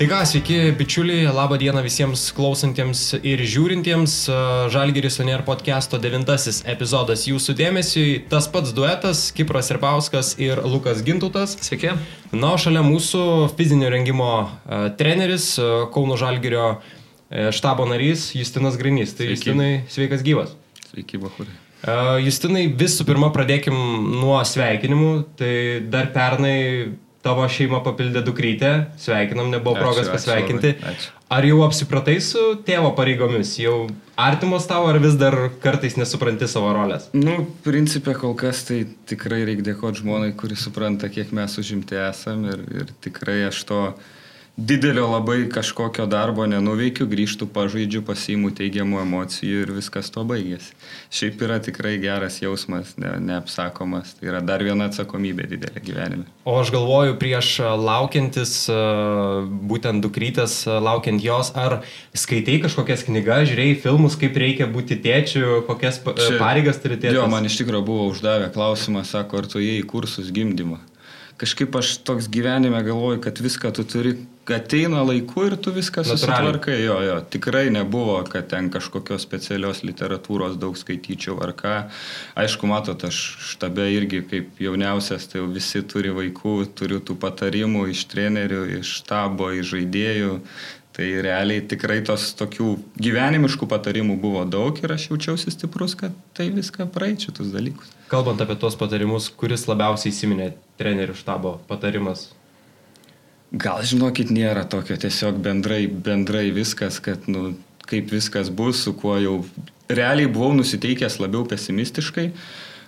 Tai ką, sveiki, bičiuliai, laba diena visiems klausantiems ir žiūrintiems. Žalgeris Onier podcast'o devintasis epizodas jūsų dėmesiui. Tas pats duetas - Kipras Irpauskas ir Lukas Gintutas. Sveiki. Na, o šalia mūsų fizinio rengimo treneris, Kauno Žalgerio štabo narys Justinas Grinys. Tai Sveiki. Justinai, sveikas gyvas. Sveiki, Bahūrai. Justinai, visų pirma, pradėkim nuo sveikinimų. Tai dar pernai Tavo šeima papildė dukrytę, sveikinam, nebuvo progos ačiū, pasveikinti. Ačiū, ačiū. Ar jau apsipratai su tėvo pareigomis? Jau artimos tavo, ar vis dar kartais nesupranti savo rolės? Nu, principė kol kas tai tikrai reikia dėkoti žmonai, kuri supranta, kiek mes užimti esam ir, ir tikrai aš to didelio labai kažkokio darbo nenuveikiu, grįžtu, pažaidžiu, pasiimu teigiamų emocijų ir viskas to baigėsi. Šiaip yra tikrai geras jausmas, ne, neapsakomas. Tai yra dar viena atsakomybė didelė gyvenime. O aš galvoju, prieš laukiantis būtent dukrytės, laukiant jos, ar skaitai kažkokias knygas, žiūrėjai filmus, kaip reikia būti tėčiu, kokias Čia, pareigas turi tėtis? Jo, man iš tikrųjų buvo uždavę klausimą, sako, ar tu įėjai kursus gimdymo kažkaip aš toks gyvenime galvoju, kad viską tu turi, ateina laiku ir tu viską susitvarkai. Jo, jo, tikrai nebuvo, kad ten kažkokios specialios literatūros daug skaityčiau ar ką. Aišku, matot, aš štabe irgi kaip jauniausias, tai visi turi vaikų, turiu tų patarimų iš trenerių, iš štabo, iš žaidėjų. Tai realiai tikrai tos tokių gyvenimiškų patarimų buvo daug ir aš jaučiausi stiprus, kad tai viską praeičiau tus dalykus. Kalbant apie tos patarimus, kuris labiausiai įsiminė trenerių štabo patarimas? Gal žinokit, nėra tokio tiesiog bendrai, bendrai viskas, kad nu, kaip viskas bus, su kuo jau realiai buvau nusiteikęs labiau pesimistiškai.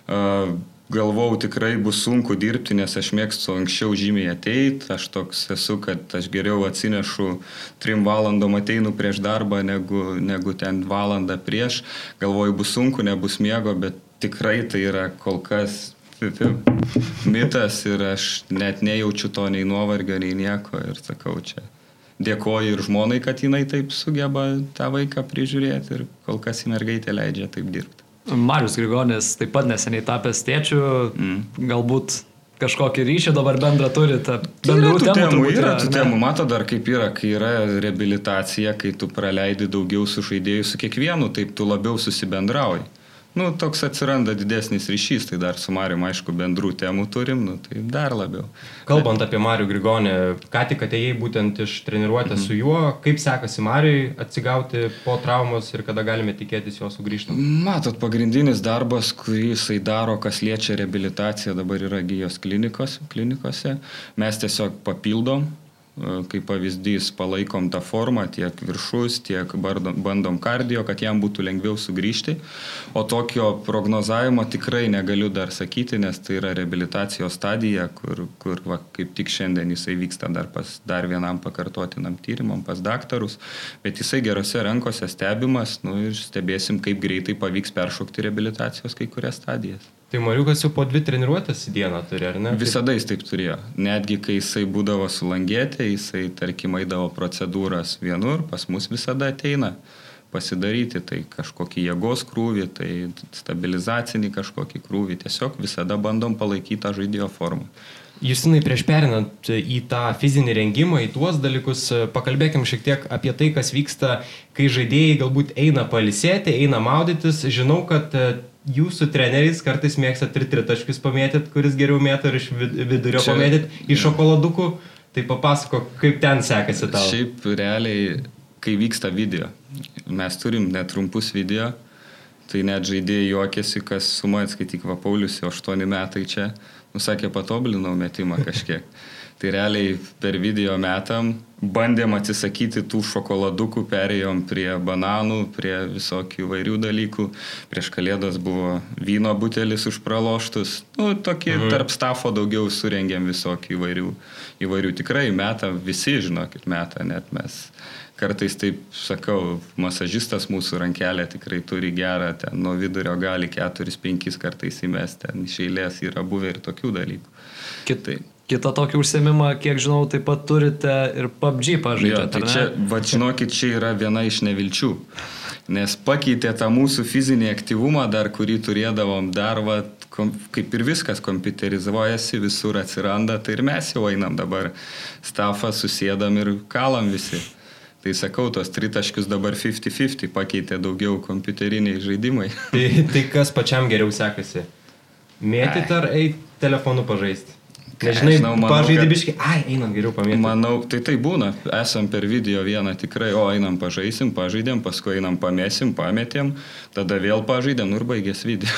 Uh, galvau tikrai bus sunku dirbti, nes aš mėgstu anksčiau žymiai ateiti, aš toks esu, kad aš geriau atsinešu trim valandom ateinu prieš darbą negu, negu ten valandą prieš. Galvoju, bus sunku, nebus miego, bet tikrai tai yra kol kas mitas ir aš net nejaučiu to nei nuovargio, nei nieko ir sakau čia. Dėkoju ir žmonai, kad jinai taip sugeba tą vaiką prižiūrėti ir kol kas į mergaitę leidžia taip dirbti. Marius Grigonis taip pat neseniai tapęs tėčiu, mm. galbūt kažkokį ryšį dabar bendrą turite. Bendrų yra temų, temų yra, tų temų. Mato dar kaip yra, kai yra reabilitacija, kai tu praleidi daugiau su žaidėjų, su kiekvienu, taip tu labiau susibendrauji nu, toks atsiranda didesnis ryšys, tai dar su Mariu, aišku, bendrų temų turim, nu, tai dar labiau. Kalbant Bet... apie Mariu Grigonį, ką tik atėjai būtent iš treniruotės mhm. su juo, kaip sekasi Mariui atsigauti po traumos ir kada galime tikėtis jo sugrįžtant? Matot, pagrindinis darbas, kurį jisai daro, kas liečia reabilitaciją, dabar yra gyjos klinikos, klinikose, mes tiesiog papildom kaip pavyzdys palaikom tą formą tiek viršus, tiek bandom kardio, kad jam būtų lengviau sugrįžti. O tokio prognozavimo tikrai negaliu dar sakyti, nes tai yra reabilitacijos stadija, kur, kur va, kaip tik šiandien jisai vyksta dar pas dar vienam pakartotinam tyrimam pas daktarus, bet jisai gerose rankose stebimas nu, ir stebėsim, kaip greitai pavyks peršokti reabilitacijos kai kurias stadijas. Tai Mariukas jau po dvi treniruotės į dieną turi, ar ne? Visada jis taip turėjo. Netgi kai jisai būdavo sulangėti, jisai tarkim eidavo procedūras vienur, pas mus visada ateina pasidaryti, tai kažkokį jėgos krūvį, tai stabilizacinį kažkokį krūvį, tiesiog visada bandom palaikyti tą žaidėjo formą. Justinai, prieš perinant į tą fizinį rengimą, į tuos dalykus, pakalbėkim šiek tiek apie tai, kas vyksta, kai žaidėjai galbūt eina palisėti, eina maudytis. Žinau, kad jūsų treneris kartais mėgsta ir tritaškius pamėtyti, kuris geriau mėto ir iš vidurio Čia, pamėtyti, iš šokoladukų. Tai papasako, kaip ten sekasi tau. Šiaip realiai, kai vyksta video, mes turim netrumpus video, tai net žaidėjai juokėsi, kas su manimi skaityk, va Paulius jau 8 metai čia, nusakė, patobulinau metimą kažkiek. Tai realiai per video metam bandėm atsisakyti tų šokoladukų, perėjom prie bananų, prie visokių įvairių dalykų. Prieš kalėdas buvo vyno butelis užpraloštus. Nu, tokį mhm. tarp stafo daugiau surengėm visokių įvairių. Įvairių tikrai metą, visi žinokit, metą net mes. Kartais taip sakau, masažistas mūsų rankelė tikrai turi gerą, ten nuo vidurio gali 4-5 kartais įmesti, ten iš eilės yra buvę ir tokių dalykų. Kitai. Kita tokį užsiemimą, kiek žinau, taip pat turite ir PUBG pažaidžiate. Tai čia, va, žinokit, čia yra viena iš nevilčių. Nes pakeitė tą mūsų fizinį aktyvumą, dar kurį turėdavom, dar va, kom, kaip ir viskas kompiuterizuojasi, visur atsiranda, tai ir mes jau einam dabar stafą, susėdam ir kalam visi. Tai sakau, tos tritaškius dabar 50-50 pakeitė daugiau kompiuteriniai žaidimai. Tai, tai kas pačiam geriau sekasi? Mėtyti ar eiti telefonu pažaisti? Nežinai, manau, pažaidybiškai, ai, einam geriau pamėgti. Manau, tai tai būna. Esam per video vieną tikrai, o einam pažaisim, pažaidėm, paskui einam pamėsim, pametėm, tada vėl pažaidėm nu ir baigės video.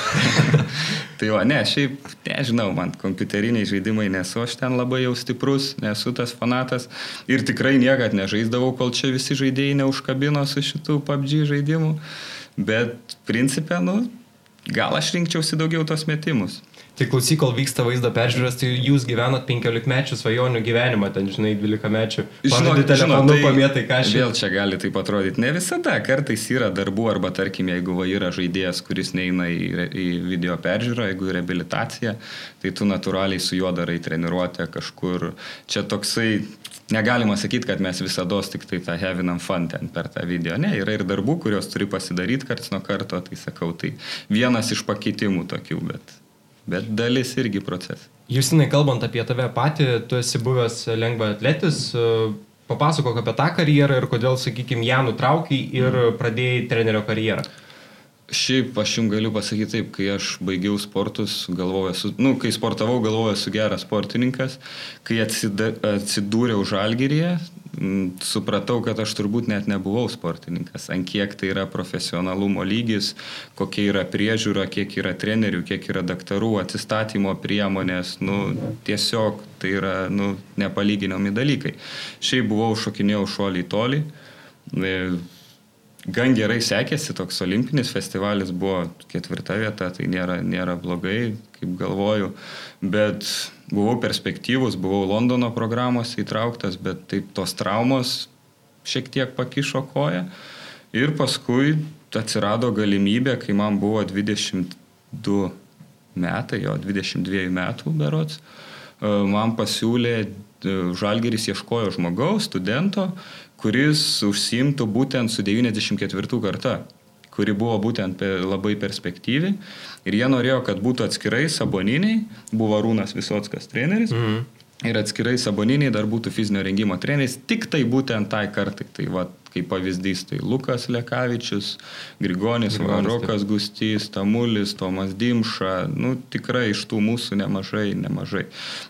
tai va, ne, šiaip, nežinau, man kompiuteriniai žaidimai nesu, aš ten labai jau stiprus, nesu tas fanatas ir tikrai niekad nežaisdavau, kol čia visi žaidėjai neužkabino su šitų PUBG žaidimų, bet principė, nu, gal aš rinkčiausi daugiau tos metimus. Tai klausyk, kol vyksta vaizdo peržiūros, tai jūs gyvenat 15 mečių svajonių gyvenimą, ten, žinai, 12 mečių. Žinot, telefonu tai pamėtai kažką. Vėl čia gali taip atrodyti. Ne visada, kartais yra darbų, arba tarkim, jeigu va, yra žaidėjas, kuris neina į, į video peržiūrą, jeigu į reabilitaciją, tai tu natūraliai su juo darai treniruotę kažkur. Čia toksai negalima sakyti, kad mes visada tik tai tą heavinam fun ten per tą video. Ne, yra ir darbų, kuriuos turi pasidaryti karts nuo karto, tai sakau, tai vienas iš pakeitimų tokių, bet bet dalis irgi procesas. Justinai, kalbant apie tave patį, tu esi buvęs lengva atletis, papasakok apie tą karjerą ir kodėl, sakykime, ją nutraukiai ir pradėjai trenerio karjerą. Šiaip aš jums galiu pasakyti taip, kai aš baigiau sportus, galvojau, esu, nu, kai sportavau, galvojau, esu geras sportininkas, kai atsidūriau žalgyryje, supratau, kad aš turbūt net nebuvau sportininkas, ant kiek tai yra profesionalumo lygis, kokia yra priežiūra, kiek yra trenerių, kiek yra daktarų, atsistatymo priemonės, nu, tiesiog tai yra nu, nepalyginomi dalykai. Šiaip buvau šokinėjau šuolį į tolį. E, gan gerai sekėsi, toks olimpinis festivalis buvo ketvirta vieta, tai nėra, nėra blogai, kaip galvoju, bet buvau perspektyvus, buvau Londono programos įtrauktas, bet taip tos traumos šiek tiek pakišo koją. Ir paskui atsirado galimybė, kai man buvo 22 metai, jo 22 metų berots, e, man pasiūlė, e, Žalgeris ieškojo žmogaus, studento, kuris užsimtų būtent su 94 karta, kuri buvo būtent labai perspektyvi. Ir jie norėjo, kad būtų atskirai saboniniai, buvo Rūnas Visotskas treneris. Mhm. Ir atskirai saboniniai dar būtų fizinio rengimo treneris, tik tai būtent tai kartai. Tai va, kaip pavyzdys, tai Lukas Lekavičius, Grigonis, Varokas Gustys, Tamulis, Tomas Dimša, nu tikrai iš tų mūsų nemažai, nemažai.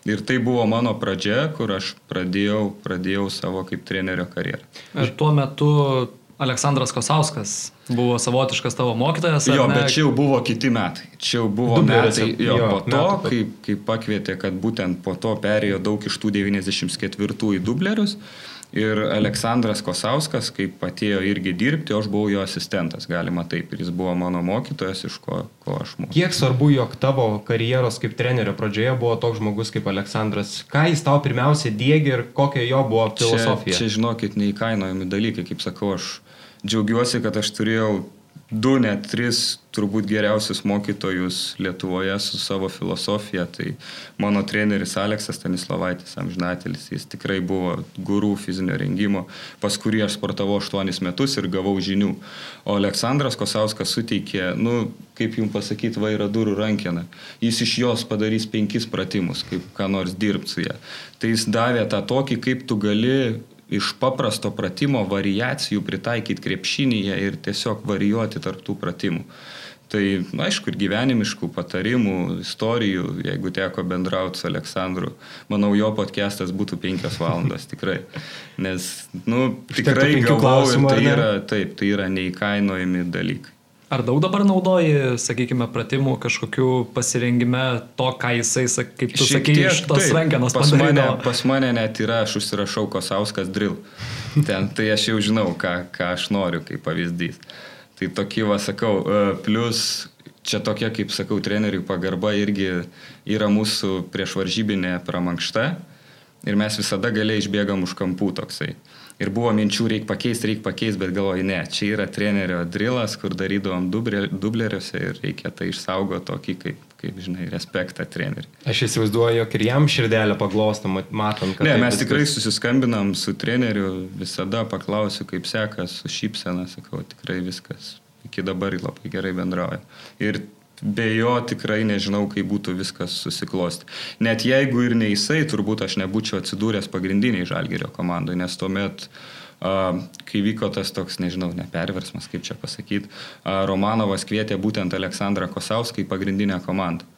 Ir tai buvo mano pradžia, kur aš pradėjau, pradėjau savo kaip trenerio karjerą. Ir tuo metu Aleksandras Kosauskas buvo savotiškas tavo mokytojas. Jo, ne? bet čia jau buvo kiti metai. Čia jau buvo Dubleriuose, metai. Jo, jo, po to, metų, kai, kai pakvietė, kad būtent po to perėjo daug iš tų 94 į dublerius. Ir Aleksandras Kosauskas, kaip atėjo irgi dirbti, aš buvau jo asistentas, galima taip, ir jis buvo mano mokytojas, iš ko, ko aš mokiausi. Kiek svarbu, jog tavo karjeros kaip trenerio pradžioje buvo toks žmogus kaip Aleksandras? Ką jis tau pirmiausia dėgi ir kokia jo buvo filosofija? Čia, čia žinokit, neįkainojami dalykai, kaip sakau, aš džiaugiuosi, kad aš turėjau du, net tris turbūt geriausius mokytojus Lietuvoje su savo filosofija. Tai mano treneris Aleksas Stanislavaitis, amžinatelis, jis tikrai buvo gurų fizinio rengimo, pas kurį aš sportavau 8 metus ir gavau žinių. O Aleksandras Kosauskas suteikė, nu, kaip jums pasakyti, vaira durų rankeną. Jis iš jos padarys penkis pratimus, kaip ką nors dirbti su ją. Tai jis davė tą tokį, kaip tu gali iš paprasto pratimo variacijų pritaikyti krepšinėje ir tiesiog varijuoti tarptų pratimų. Tai, aišku, ir gyvenimiškų patarimų, istorijų, jeigu teko bendrauti su Aleksandru, manau, jo podcastas būtų penkias valandas tikrai. Nes, nu, tikrai galvoju, tai yra, taip, tai yra neįkainojami dalykai. Ar daug dabar naudoji, sakykime, pratimų kažkokių pasirengime to, ką jisai, kaip tu sakei, iš tos rankenos pas mane, pas mane net yra, aš užsirašau Kosauskas drill. Ten, tai aš jau žinau, ką, ką aš noriu, kaip pavyzdys. Tai tokį, va, sakau, e, plus čia tokia, kaip sakau, treneriui pagarba irgi yra mūsų priešvaržybinė pramankšta ir mes visada galiai išbėgam už kampų toksai. Ir buvo minčių, reikia pakeisti, reikia pakeisti, bet galvoju, ne, čia yra trenerio drilas, kur darydavom dubleriuose ir reikia tai išsaugoti tokį, kaip, kaip žinai, respektą treneriui. Aš įsivaizduoju, jog ir jam širdelę paglostam, matom, kad... Ne, mes tikrai susiskambinam su treneriu, visada paklausiu, kaip sekas, su šypsena, sakau, tikrai viskas iki dabar labai gerai bendrauja. Ir be jo tikrai nežinau, kaip būtų viskas susiklosti. Net jeigu ir ne jisai, turbūt aš nebūčiau atsidūręs pagrindiniai žalgerio komandai, nes tuomet, kai vyko tas toks, nežinau, neperversmas, kaip čia pasakyti, Romanovas kvietė būtent Aleksandrą Kosauską į pagrindinę komandą.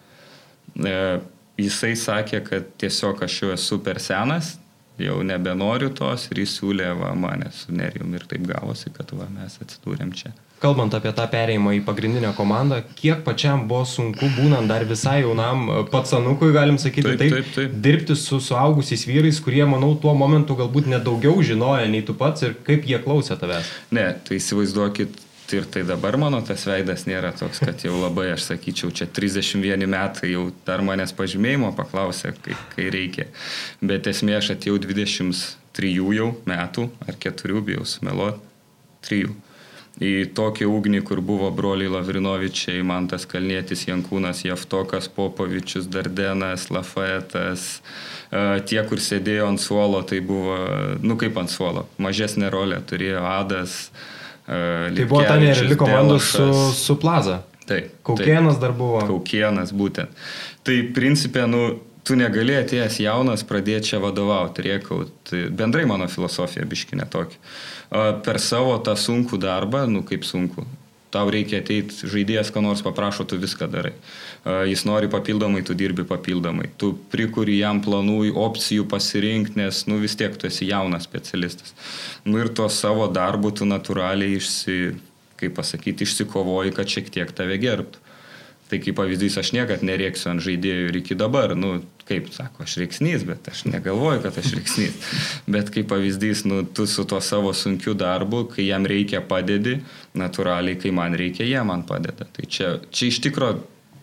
Uh, jisai sakė, kad tiesiog aš jau esu per senas, jau nebenoriu tos ir jis siūlė va, mane su Nerijum ir taip gavosi, kad va, mes atsidūrėm čia. Kalbant apie tą perėjimą į pagrindinę komandą, kiek pačiam buvo sunku, būnant dar visai jaunam e, patsanukui, galim sakyti, taip, taip, taip, taip. dirbti su suaugusiais vyrais, kurie, manau, tuo momentu galbūt nedaugiau žinojo nei tu pats ir kaip jie klausė tavęs. Ne, tai įsivaizduokit, ir tai dabar mano tas veidas nėra toks, kad jau labai, aš sakyčiau, čia 31 metai jau dar manęs pažymėjimo paklausė, kai, kai reikia. Bet esmė, aš atėjau 23 jau metų, ar 4, bijau sumeluoti, 3 į tokį ugnį, kur buvo broliai Lavrinovičiai, Mantas Kalnėtis, Jankūnas, Jeftokas, Popovičius, Dardenas, Lafaetas, e, tie, kur sėdėjo ant suolo, tai buvo, nu kaip ant suolo, mažesnė rolė turėjo Adas. E, tai buvo ta nereali komanda su, su Plaza. Taip. Kaukienas taip, dar buvo. Kaukienas būtent. Tai principė, nu, tu negali atėjęs jaunas pradėti čia vadovauti, riekaut. Tai bendrai mano filosofija biškinė tokia. Per savo tą sunkų darbą, nu kaip sunku, tau reikia ateiti, žaidėjas, ką nors paprašo, tu viską darai. Jis nori papildomai, tu dirbi papildomai. Tu prikuri jam planų, opcijų pasirinkti, nes, nu vis tiek tu esi jaunas specialistas. Nu ir tuo savo darbu tu natūraliai išsi, kaip pasakyti, išsikovoji, kad šiek tiek tave gerbtų. Tai kaip pavyzdys, aš niekad nerėksiu ant žaidėjų ir iki dabar, nu, kaip sako, aš reiksnys, bet aš negalvoju, kad aš reiksnys. Bet kaip pavyzdys, nu, tu su tuo savo sunkiu darbu, kai jam reikia padedi, natūraliai, kai man reikia, jie man padeda. Tai čia, čia iš tikro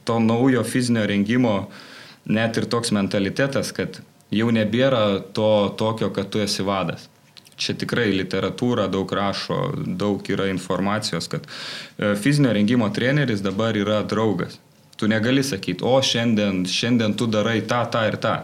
to naujo fizinio rengimo net ir toks mentalitetas, kad jau nebėra to tokio, kad tu esi vadas čia tikrai literatūra daug rašo, daug yra informacijos, kad e, fizinio rengimo treneris dabar yra draugas. Tu negali sakyti, o šiandien, šiandien tu darai tą, tą ir tą.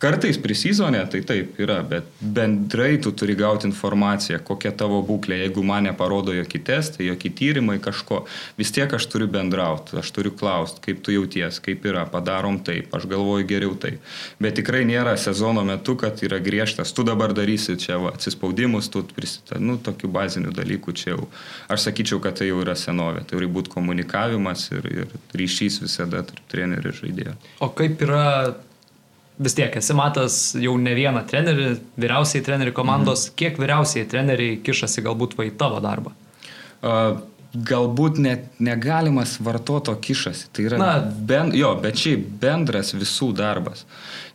Kartais prisizonė, tai taip yra, bet bendrai tu turi gauti informaciją, kokia tavo būklė. Jeigu mane parodo jokie testai, jokie tyrimai kažko, vis tiek aš turiu bendrauti, aš turiu klausti, kaip tu jauties, kaip yra, padarom taip, aš galvoju geriau taip. Bet tikrai nėra sezono metu, kad yra griežtas, tu dabar darysi čia va, atsispaudimus, tu prisita, nu, tokių bazinių dalykų čia jau. Aš sakyčiau, kad tai jau yra senovė, tai turi būti komunikavimas ir, ir ryšys visada tarp trenerių ir žaidėjo. O kaip yra vis tiek esi matęs jau ne vieną trenerį, vyriausiai trenerių komandos, mhm. kiek vyriausiai treneriai kišasi galbūt va į tavo darbą? Uh, galbūt net negalimas vartoto kišasi. Tai yra, Na, ben, jo, bet šiaip bendras visų darbas.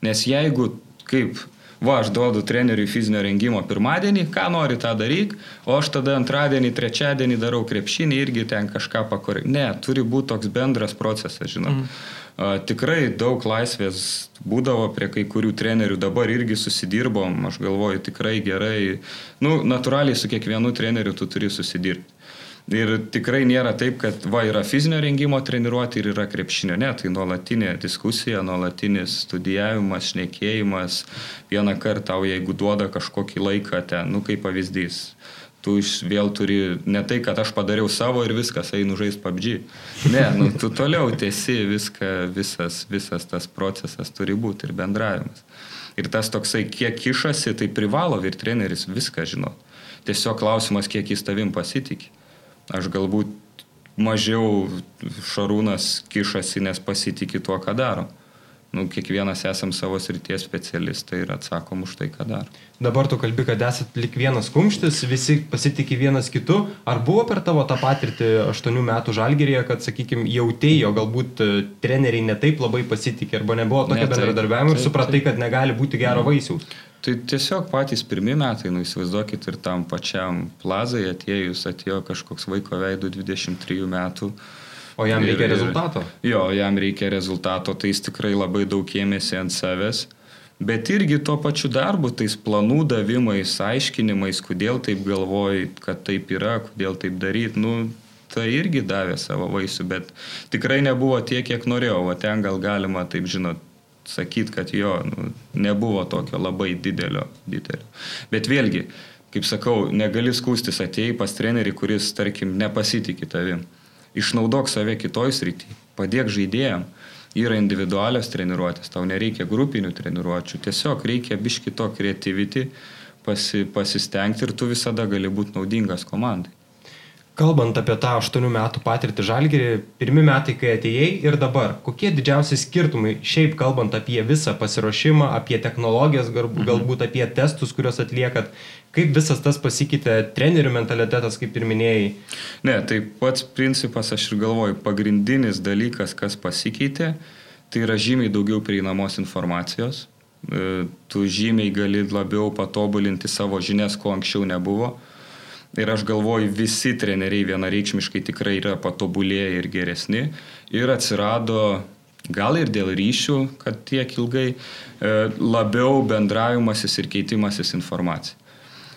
Nes jeigu, kaip, va, aš duodu treneriui fizinio rengimo pirmadienį, ką nori tą daryk, o aš tada antradienį, trečiadienį darau krepšinį irgi ten kažką pakoreguoju. Ne, turi būti toks bendras procesas, žinot. Mm. Tikrai daug laisvės būdavo prie kai kurių trenerių, dabar irgi susidirbom, aš galvoju tikrai gerai. Nu, natūraliai su kiekvienu treneriu tu turi susidirbti. Ir tikrai nėra taip, kad va yra fizinio rengimo treniruoti ir yra krepšinio. Ne, tai nuolatinė diskusija, nuolatinis studijavimas, šnekėjimas. Vieną kartą tau, jeigu duoda kažkokį laiką ten, nu kaip pavyzdys, tu vėl turi ne tai, kad aš padariau savo ir viskas, einu žaisti PUBG. Ne, nu, tu toliau tiesi viską, visas, visas tas procesas turi būti ir bendravimas. Ir tas toksai, kiek kišasi, tai privalo ir treneris viską žinot. Tiesiog klausimas, kiek jis tavim pasitikė. Aš galbūt mažiau šarūnas kišasi, nes pasitikė tuo, ką daro nu, kiekvienas esam savo srities specialistai ir atsakom už tai, ką daro. Dabar tu kalbi, kad esat lik vienas kumštis, visi pasitikė vienas kitu. Ar buvo per tavo tą patirtį 8 metų žalgerėje, kad, sakykime, jautėjo, galbūt e, treneriai netaip labai pasitikė arba nebuvo tokio ne, bendradarbiavimo ir supratai, kad negali būti gero vaisiaus? Tai tiesiog patys pirmie metai, nu įsivaizduokit ir tam pačiam plazai atėjus, atėjo kažkoks vaiko veidų 23 metų O jam reikia ir, rezultato? Jo, jam reikia rezultato, tai jis tikrai labai daug ėmėsi ant savęs. Bet irgi tuo pačiu darbu, tais planų davimais, aiškinimais, kodėl taip galvoji, kad taip yra, kodėl taip daryti, nu, tai irgi davė savo vaisių, bet tikrai nebuvo tiek, kiek norėjau, o ten gal galima, taip žinot, sakyti, kad jo nu, nebuvo tokio labai didelio, didelio. Bet vėlgi, kaip sakau, negali skūstis atėjai pas trenerį, kuris, tarkim, nepasitikė tavim. Išnaudok save kitoj srity, padėk žaidėjim. Yra individualios treniruotės, tau nereikia grupinių treniruočių, tiesiog reikia biški to creativity, pasi, pasistengti ir tu visada gali būti naudingas komandai. Kalbant apie tą 8 metų patirtį žalgerį, pirmi metai, kai atėjai ir dabar, kokie didžiausi skirtumai, šiaip kalbant apie visą pasiruošimą, apie technologijas, Mhm. galbūt apie testus, kuriuos atliekat, kaip visas tas pasikeitė, trenerių mentalitetas, kaip ir minėjai. Ne, tai pats principas, aš ir galvoju, pagrindinis dalykas, kas pasikeitė, tai yra žymiai daugiau prieinamos informacijos. E, Tu žymiai gali labiau patobulinti savo žinias, ko anksčiau nebuvo. Ir aš galvoju, visi treneriai vienareikšmiškai tikrai yra patobulėję ir geresni. Ir atsirado, gal ir dėl ryšių, kad tiek ilgai, e, labiau bendravimasis ir keitimasis informacija.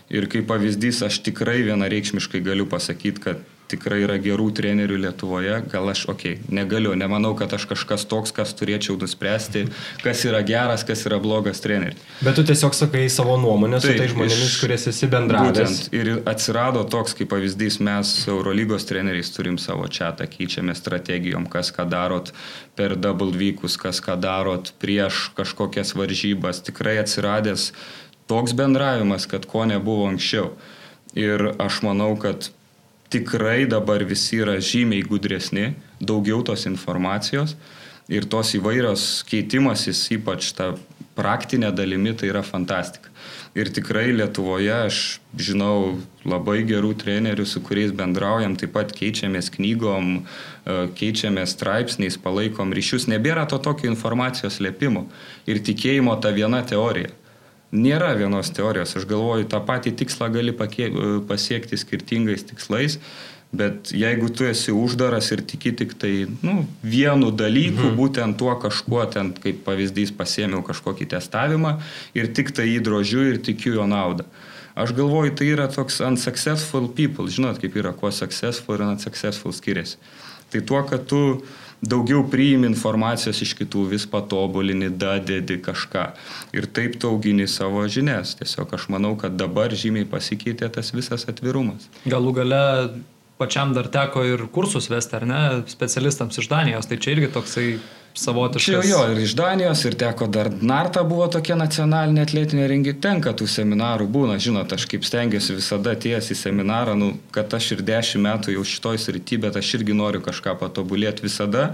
Ir kaip pavyzdys, aš tikrai vienareikšmiškai galiu pasakyti, kad tikrai yra gerų trenerių Lietuvoje. Gal aš, okei, okay, negaliu, nemanau, kad aš kažkas toks, kas turėčiau nuspręsti, kas yra geras, kas yra blogas treneris. Bet tu tiesiog sakai savo nuomonę su Taip, tai žmonėmis, kuriais esi bendravęs. Būtent. Ir atsirado toks, kaip pavyzdys, mes Eurolygos treneriais turim savo čia, keičiame strategijom, kas ką darot per double vykus, kas ką darot prieš kažkokias varžybas. Tikrai atsiradęs toks bendravimas, kad ko nebuvo anksčiau. Ir aš manau, kad tikrai dabar visi yra žymiai gudresni, daugiau tos informacijos ir tos įvairios keitimasis, ypač ta praktinė dalimi, tai yra fantastika. Ir tikrai Lietuvoje aš žinau labai gerų trenerių, su kuriais bendraujam, taip pat keičiamės knygom, e, keičiamės straipsniais, palaikom ryšius. Nebėra to tokio informacijos lėpimo ir tikėjimo ta viena teorija. Nėra vienos teorijos. Aš galvoju, tą patį tikslą gali pakie, pasiekti skirtingais tikslais, bet jeigu tu esi uždaras ir tiki tik tai nu, vienu dalyku, mhm. būtent tuo kažkuo ten, kaip pavyzdys, pasėmiau kažkokį testavimą ir tik tai jį drožiu ir tikiu jo naudą. Aš galvoju, tai yra toks unsuccessful people. Žinot, kaip yra, kuo successful ir unsuccessful skiriasi. Tai tuo, kad tu daugiau priimi informacijos iš kitų, vis patobulini, dadedi kažką. Ir taip tu augini savo žinias. Tiesiog aš manau, kad dabar žymiai pasikeitė tas visas atvirumas. Galų gale pačiam dar teko ir kursus vesti, ar ne, specialistams iš Danijos, tai čia irgi toksai savotiškas. Čia jo, ir iš Danijos, ir teko dar Narta buvo tokia nacionalinė atletinė rengi, tenka tų seminarų būna, žinot, aš kaip stengiuosi visada ties į seminarą, nu, kad aš ir dešimt metų jau šitoj srity, bet aš irgi noriu kažką patobulėti visada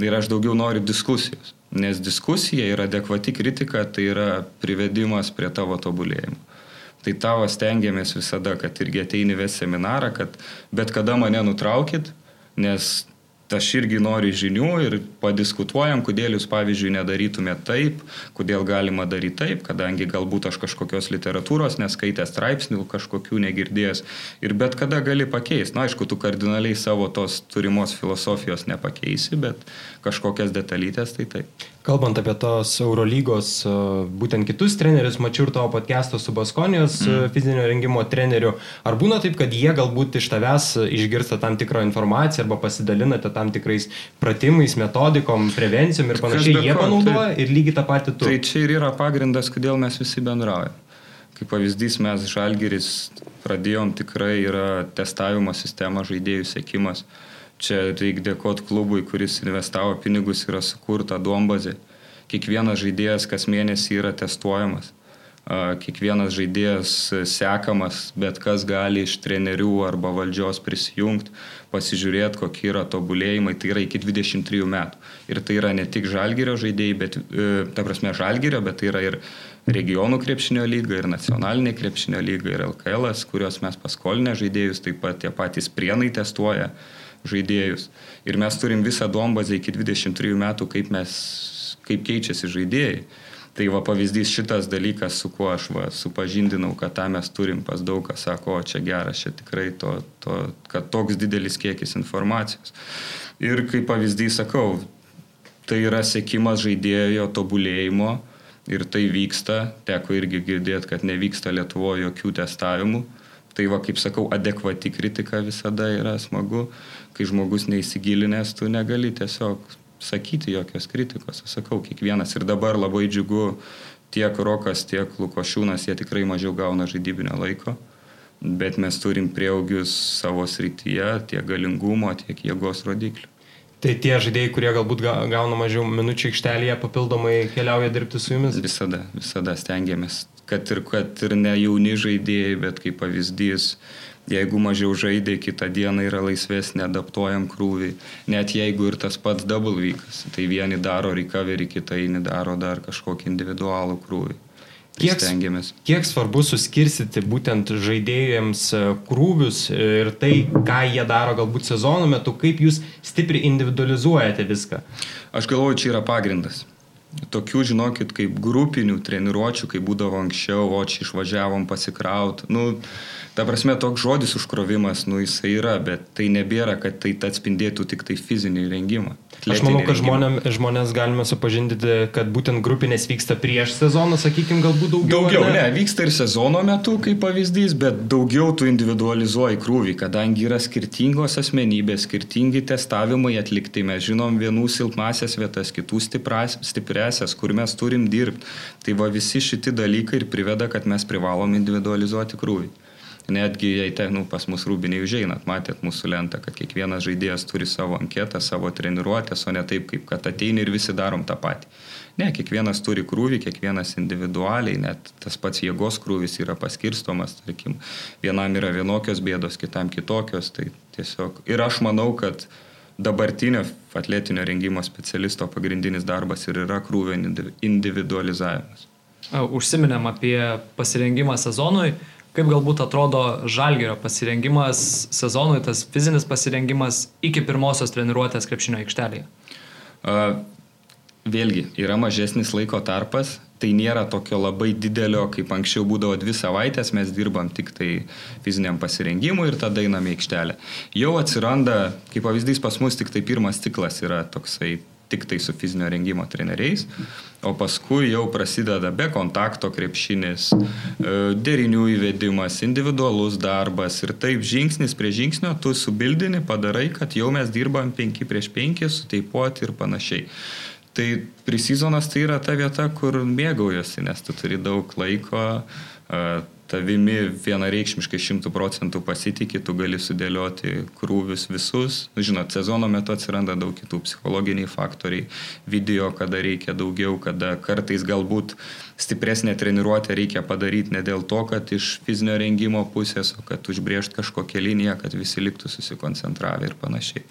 ir aš daugiau noriu diskusijos, nes diskusija ir adekvati kritika tai yra privedimas prie tavo tobulėjimo. Tai tavo stengiamės visada, kad irgi ateini ves seminarą, kad bet kada mane nutraukit, nes aš irgi noriu žinių ir padiskutuojam, kodėl jūs, pavyzdžiui, nedarytumėte taip, kodėl galima daryti taip, kadangi galbūt aš kažkokios literatūros neskaitęs straipsnių, kažkokių negirdėjęs ir bet kada gali pakeisti. Na, aišku, tu kardinaliai savo tos turimos filosofijos nepakeisi, bet kažkokias detalytės tai taip. Kalbant apie tos Eurolygos, būtent kitus trenerius, mačiau ir tavo podcast'o su Baskonijos mm. fizinio rengimo treneriu. Ar būna taip, kad jie galbūt iš tavęs išgirsta tam tikrą informaciją arba pasidalinate tam tikrais pratimais, metodikom, prevencijom ir panašiai, jie panaudoja tai, ir lygiai tą patį tu. Tai čia ir yra pagrindas, kodėl mes visi bendraujame. Kaip pavyzdys, mes Žalgeris pradėjom tikrai yra testavimo sistema, žaidėjų sėkimas. Čia reikia dėkoti klubui, kuris investavo pinigus, yra sukurta duombazė. Kiekvienas žaidėjas kas mėnesį yra testuojamas. Kiekvienas žaidėjas sekamas, bet kas gali iš trenerių arba valdžios prisijungti, pasižiūrėti, kokie yra tobulėjimai. Tai yra iki 23 metų. Ir tai yra ne tik žalgerio žaidėjai, bet, ta prasme, žalgerio, bet tai yra ir regionų krepšinio lyga, ir nacionalinė krepšinio lyga, ir LKL, kurios mes paskolinę žaidėjus, taip pat tie patys prienai testuoja žaidėjus. Ir mes turim visą duombazę iki 23 metų, kaip, mes, kaip keičiasi žaidėjai. Tai va pavyzdys šitas dalykas, su kuo aš va, supažindinau, kad tą mes turim pas daug, kas sako, o čia geras, čia tikrai to, to, kad toks didelis kiekis informacijos. Ir kaip pavyzdys sakau, tai yra sėkimas žaidėjo tobulėjimo ir tai vyksta, teko irgi girdėti, kad nevyksta Lietuvoje jokių testavimų. Tai va, kaip sakau, adekvati kritika visada yra smagu, kai žmogus neįsigilinęs, tu negali tiesiog sakyti jokios kritikos. Aš sakau, kiekvienas ir dabar labai džiugu, tiek Rokas, tiek Lukošiūnas, jie tikrai mažiau gauna žaidybinio laiko, bet mes turim prieaugius savo srityje, tiek galingumo, tiek jėgos rodiklių. Tai tie žaidėjai, kurie galbūt gauna mažiau minučių aikštelėje, papildomai keliauja dirbti su jumis? Visada, visada stengiamės, kad ir, kad ir ne jauni žaidėjai, bet kaip pavyzdys, jeigu mažiau žaidė, kitą dieną yra laisvesnė, adaptuojam krūvį, net jeigu ir tas pats double vykas, tai vieni daro recovery, kitai daro dar kažkokį individualų krūvį. Tai kiek, stengiamės. Kiek svarbu suskirstyti būtent žaidėjams e, krūvius ir tai, ką jie daro galbūt sezono metu, kaip jūs stipriai individualizuojate viską? Aš galvoju, čia yra pagrindas. Tokių, žinokit, kaip grupinių treniruočių, kaip būdavo anksčiau, o čia išvažiavom pasikraut. Nu, Ta prasme, toks žodis užkrovimas, nu jisai yra, bet tai nebėra, kad tai atspindėtų tik tai fizinį rengimą. Aš manau, kad žmonėm, žmonės galime supažindinti, kad būtent grupinės vyksta prieš sezoną, sakykime, galbūt daugiau. Daugiau, ne? ne, vyksta ir sezono metu, kaip pavyzdys, bet daugiau tu individualizuoji krūvį, kadangi yra skirtingos asmenybės, skirtingi testavimai atlikti, mes žinom vienų silpnasias vietas, kitų stipras, stipresias, kur mes turim dirbti. Tai va visi šitie dalykai ir priveda, kad mes privalom individualizuoti krūvį. Netgi jei ten nu, pas mus rūbiniai užeinat, matėt mūsų lentą, kad kiekvienas žaidėjas turi savo anketą, savo treniruotės, o ne taip, kaip kad ateini ir visi darom tą patį. Ne, kiekvienas turi krūvį, kiekvienas individualiai, net tas pats jėgos krūvis yra paskirstomas, tarkim, vienam yra vienokios bėdos, kitam kitokios. Tai tiesiog ir aš manau, kad dabartinio atletinio rengimo specialisto pagrindinis darbas ir yra krūvio individualizavimas. Užsiminėm apie pasirengimą sezonui. Kaip galbūt atrodo žalgerio pasirengimas sezonui, tas fizinis pasirengimas iki pirmosios treniruotės krepšinio aikštelėje? Uh, vėlgi, yra mažesnis laiko tarpas, tai nėra tokio labai didelio, kaip anksčiau būdavo dvi savaitės, mes dirbam tik tai fiziniam pasirengimui ir tada einame į aikštelę. Jau atsiranda, kaip pavyzdys pas mus tik tai pirmas ciklas yra toksai tik tai su fizinio rengimo treneriais, o paskui jau prasideda be kontakto krepšinis, e, derinių įvedimas, individualus darbas ir taip žingsnis prie žingsnio tu subildini, padarai, kad jau mes dirbam 5 prieš 5, suteipuoti ir panašiai. Tai prisizonas tai yra ta vieta, kur mėgaujasi, nes tu turi daug laiko, e, tavimi vienareikšmiškai šimtų procentų pasitikė, tu gali sudėlioti krūvius visus. Nu, žinot, sezono metu atsiranda daug kitų psichologiniai faktoriai, video, kada reikia daugiau, kada kartais galbūt stipresnė treniruotė reikia padaryti ne dėl to, kad iš fizinio rengimo pusės, o kad užbriežt kažkokią liniją, kad visi liktų susikoncentravę ir panašiai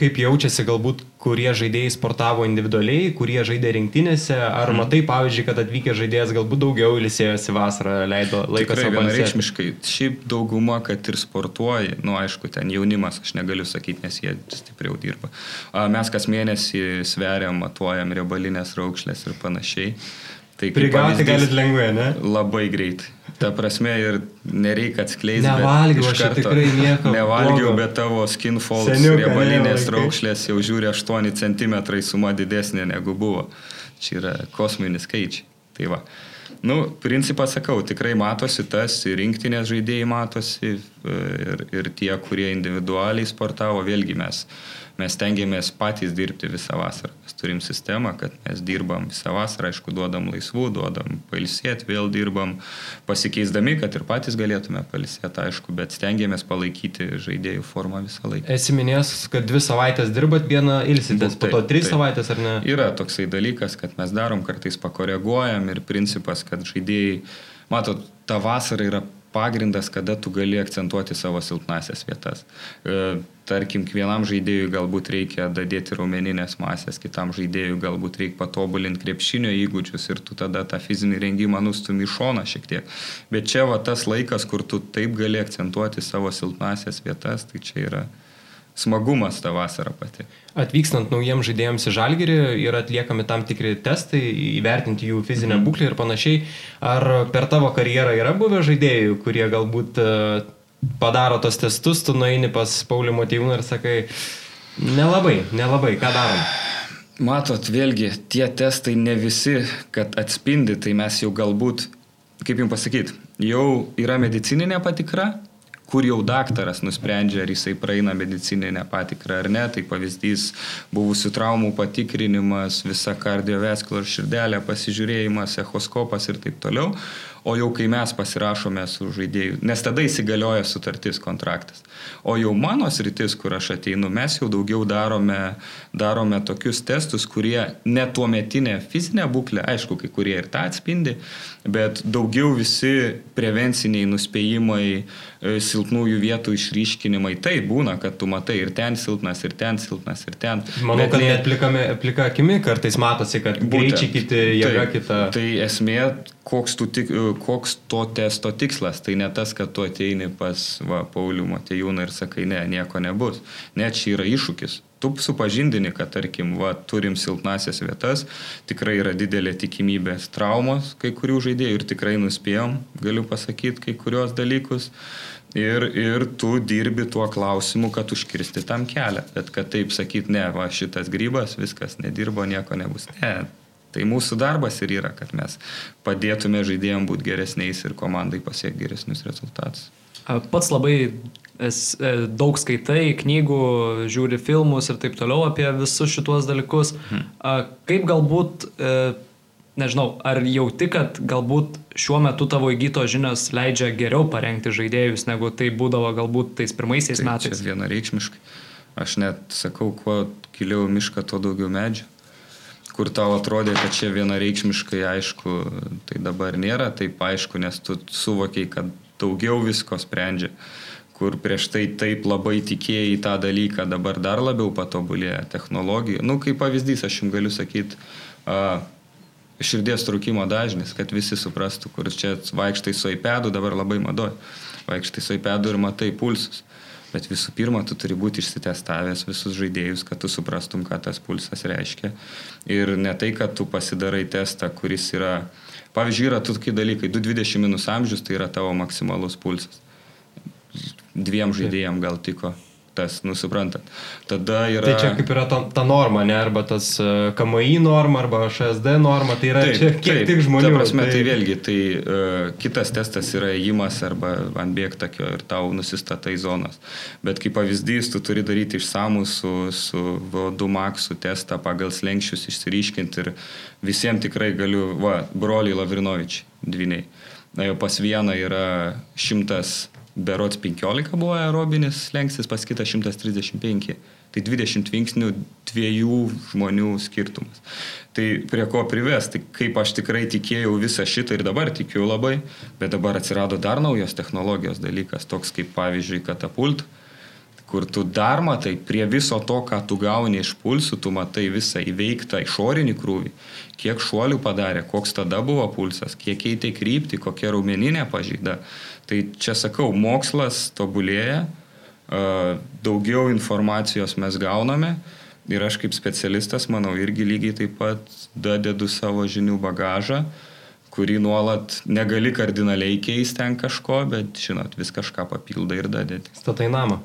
kaip jaučiasi galbūt, kurie žaidėjai sportavo individualiai, kurie žaidė rinktinėse, ar mm. matai, pavyzdžiui, kad atvykęs žaidėjas galbūt daugiau ilsėjosi vasarą, leido laiką savo vienareikšmiškai. Šiaip dauguma, kad ir sportuoja, nu aišku, ten jaunimas, aš negaliu sakyti, nes jie stipriau dirba. Mes kas mėnesį sveriam, matuojam riebalinės raukšlės ir panašiai. Tai Prigauti galit lengvai, ne? Labai greitai. Ta prasme ir nereikia atskleisti. Nevalgiau, aš tikrai nieko. Nevalgiau, bet tavo skin folds riebalinės raukšlės jau žiūri 8 cm suma didesnė negu buvo. Čia yra kosminis skaičiai. Tai va. Nu, principą sakau, tikrai matosi tas, ir rinktinės žaidėjai matosi, ir, ir tie, kurie individualiai sportavo, vėlgi mes mes tengiamės patys dirbti visą vasarą. Mes turim sistemą, kad mes dirbam visą vasarą, aišku, duodam laisvų, duodam pailsėti, vėl dirbam, pasikeisdami, kad ir patys galėtume pailsėti, aišku, bet stengiamės palaikyti žaidėjų formą visą laiką. Esi minėjęs, kad dvi savaitės dirbat, vieną ilsitės, po to tris taip. savaitės ar ne? Yra toksai dalykas, kad mes darom, kartais pakoreguojam ir principas, kad žaidėjai, matot, ta vasara yra pagrindas, kada tu gali akcentuoti savo silpnasias vietas. E, tarkim, vienam žaidėjui galbūt reikia dadėti raumeninės masės, kitam žaidėjui galbūt reikia patobulinti krepšinio įgūdžius ir tu tada tą fizinį rengimą nustumi į šoną šiek tiek. Bet čia va tas laikas, kur tu taip gali akcentuoti savo silpnasias vietas, tai čia yra smagumas tą vasarą pati. Atvykstant naujiems žaidėjams į Žalgirį yra atliekami tam tikri testai, įvertinti jų fizinę mhm. būklę ir panašiai. Ar per tavo karjerą yra buvę žaidėjų, kurie galbūt e, padaro tos testus, tu nueini pas Paulį Motyvūną ir sakai, nelabai, nelabai, ką darom? Matot, vėlgi, tie testai ne visi, kad atspindi, tai mes jau galbūt, kaip jums pasakyti, jau yra medicininė patikra, kur jau daktaras nusprendžia, ar jisai praeina medicininę patikrą ar ne. Tai pavyzdys buvusių traumų patikrinimas, visa kardiovaskular širdelė, pasižiūrėjimas, echoskopas ir taip toliau o jau kai mes pasirašome su žaidėju, nes tada įsigalioja sutartis kontraktas. O jau mano sritis, kur aš ateinu, mes jau daugiau darome, darome tokius testus, kurie ne tuo metinė fizinė būklė, aišku, kai kurie ir tą atspindi, bet daugiau visi prevenciniai nuspėjimai, e, silpnųjų vietų išryškinimai, tai būna, kad tu matai ir ten silpnas, ir ten silpnas, ir ten. Manau, bet kad net plika akimi kartais matosi, kad greičiai kiti, jėga tai, kita. Tai esmė, koks, tik, koks to testo tikslas. Tai ne tas, kad tu ateini pas va, Paulių Matejūną ir sakai, ne, nieko nebus. Net čia yra iššūkis. Tu supažindini, kad, tarkim, va, turim silpnasias vietas, tikrai yra didelė tikimybė traumos kai kurių žaidėjų ir tikrai nuspėjom, galiu pasakyti, kai kurios dalykus. Ir, ir tu dirbi tuo klausimu, kad užkirsti tam kelią. Bet kad taip sakyt, ne, va šitas grybas, viskas nedirbo, nieko nebus. Ne, Tai mūsų darbas ir yra, kad mes padėtume žaidėjams būti geresniais ir komandai pasiekti geresnius rezultatus. Pats labai e, daug skaitai, knygų, žiūri filmus ir taip toliau apie visus šituos dalykus. Hmm. Kaip galbūt, e, nežinau, ar jauti, kad galbūt šiuo metu tavo įgyto žinios leidžia geriau parengti žaidėjus, negu tai būdavo galbūt tais pirmaisiais tai metais? Vienareikšmiškai. Aš net sakau, kuo giliau mišką, tuo daugiau medžių kur tau atrodė, kad čia vienareikšmiškai aišku, tai dabar nėra taip aišku, nes tu suvokiai, kad daugiau visko sprendžia kur prieš tai taip labai tikėjai tą dalyką, dabar dar labiau patobulėja technologija. Nu, kaip pavyzdys, aš jums galiu sakyti, uh, širdies trukimo dažnis, kad visi suprastų, kur čia vaikštai su iPadu, dabar labai madoj, vaikštai su iPadu ir matai pulsus. Bet visų pirma, tu turi būti išsitestavęs visus žaidėjus, kad tu suprastum, ką tas pulsas reiškia. Ir ne tai, kad tu pasidarai testą, kuris yra... Pavyzdžiui, yra tokie dalykai, 220 minus amžius tai yra tavo maksimalus pulsas. Dviem žaidėjim gal tiko tas, nusiprantat. Tada yra... Tai čia kaip yra ta, ta norma, ne, arba tas e, KMI norma, arba HSD norma, tai yra taip, čia kiek taip, tik žmonių. Ta prasme, tai, tai vėlgi, tai uh, kitas testas yra įimas arba ant bėgtakio ir tau nusistatai zonas. Bet kaip pavyzdys, tu turi daryti išsamų su, su VO2 maksu testą pagal slengščius išsiryškinti ir visiems tikrai galiu, va, broliai Lavrinovičiai, dviniai. Na jau pas vieną yra šimtas berots 15 buvo aerobinis lengstis, pas kitą 135. Tai 20 vingsnių dviejų žmonių skirtumas. Tai prie ko prives, tai kaip aš tikrai tikėjau visą šitą ir dabar tikiu labai, bet dabar atsirado dar naujos technologijos dalykas, toks kaip pavyzdžiui katapult, kur tu dar matai prie viso to, ką tu gauni iš pulsų, tu matai visą įveiktą išorinį krūvį, kiek šuolių padarė, koks tada buvo pulsas, kiek keitė kryptį, kokia raumeninė pažyda. Tai čia sakau, mokslas tobulėja, daugiau informacijos mes gauname ir aš kaip specialistas, manau, irgi lygiai taip pat dadedu savo žinių bagažą, kurį nuolat negali kardinaliai keisti ten kažko, bet, žinot, vis kažką papildai ir dadėti. Statai namą.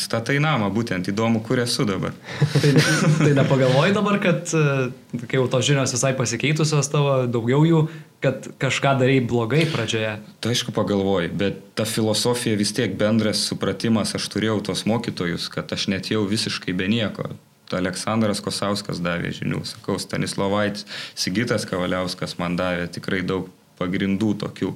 Statai namą, būtent įdomu, kur esu dabar. tai, tai nepagalvoji dabar, kad e, kai jau tos žinios visai pasikeitusios tavo, daugiau jų, kad kažką darai blogai pradžioje? Tai aišku pagalvoji, bet ta filosofija vis tiek bendras supratimas, aš turėjau tos mokytojus, kad aš net jau visiškai be nieko. Aleksandras Kosauskas davė žinių, sakau, Stanislavaitis, Sigitas Kavaliauskas man davė tikrai daug pagrindų tokių.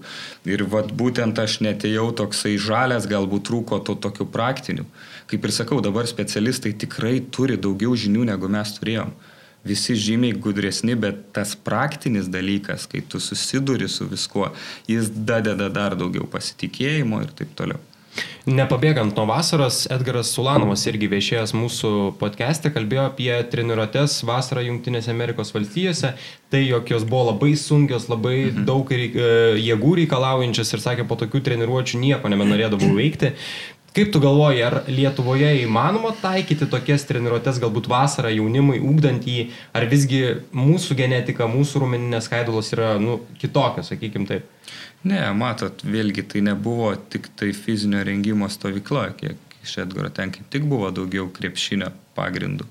Ir vat, būtent aš netėjau toksai žalės, galbūt trūko to tokių praktinių. Kaip ir sakau, dabar specialistai tikrai turi daugiau žinių, negu mes turėjom. Visi žymiai gudresni, bet tas praktinis dalykas, kai tu susiduri su viskuo, jis dadeda dar daugiau pasitikėjimo ir taip toliau. Nepabėgant nuo vasaros, Edgaras Sulanovas irgi viešėjęs mūsų podcast'e kalbėjo apie treniruotės vasarą Junktinėse Amerikos valstijose, tai jog jos buvo labai sunkios, labai mhm. daug reik, e, jėgų reikalaujančias ir sakė, po tokių treniruočių nieko nebenorėdavau veikti. Kaip tu galvoji, ar Lietuvoje įmanoma taikyti tokias treniruotės galbūt vasarą jaunimui, ūkdant jį, ar visgi mūsų genetika, mūsų rumeninės skaidulos yra nu, kitokios, sakykim taip? Ne, matot, vėlgi tai nebuvo tik tai fizinio rengimo stovykla, kiek iš Edgaro ten kaip tik buvo daugiau krepšinio pagrindu.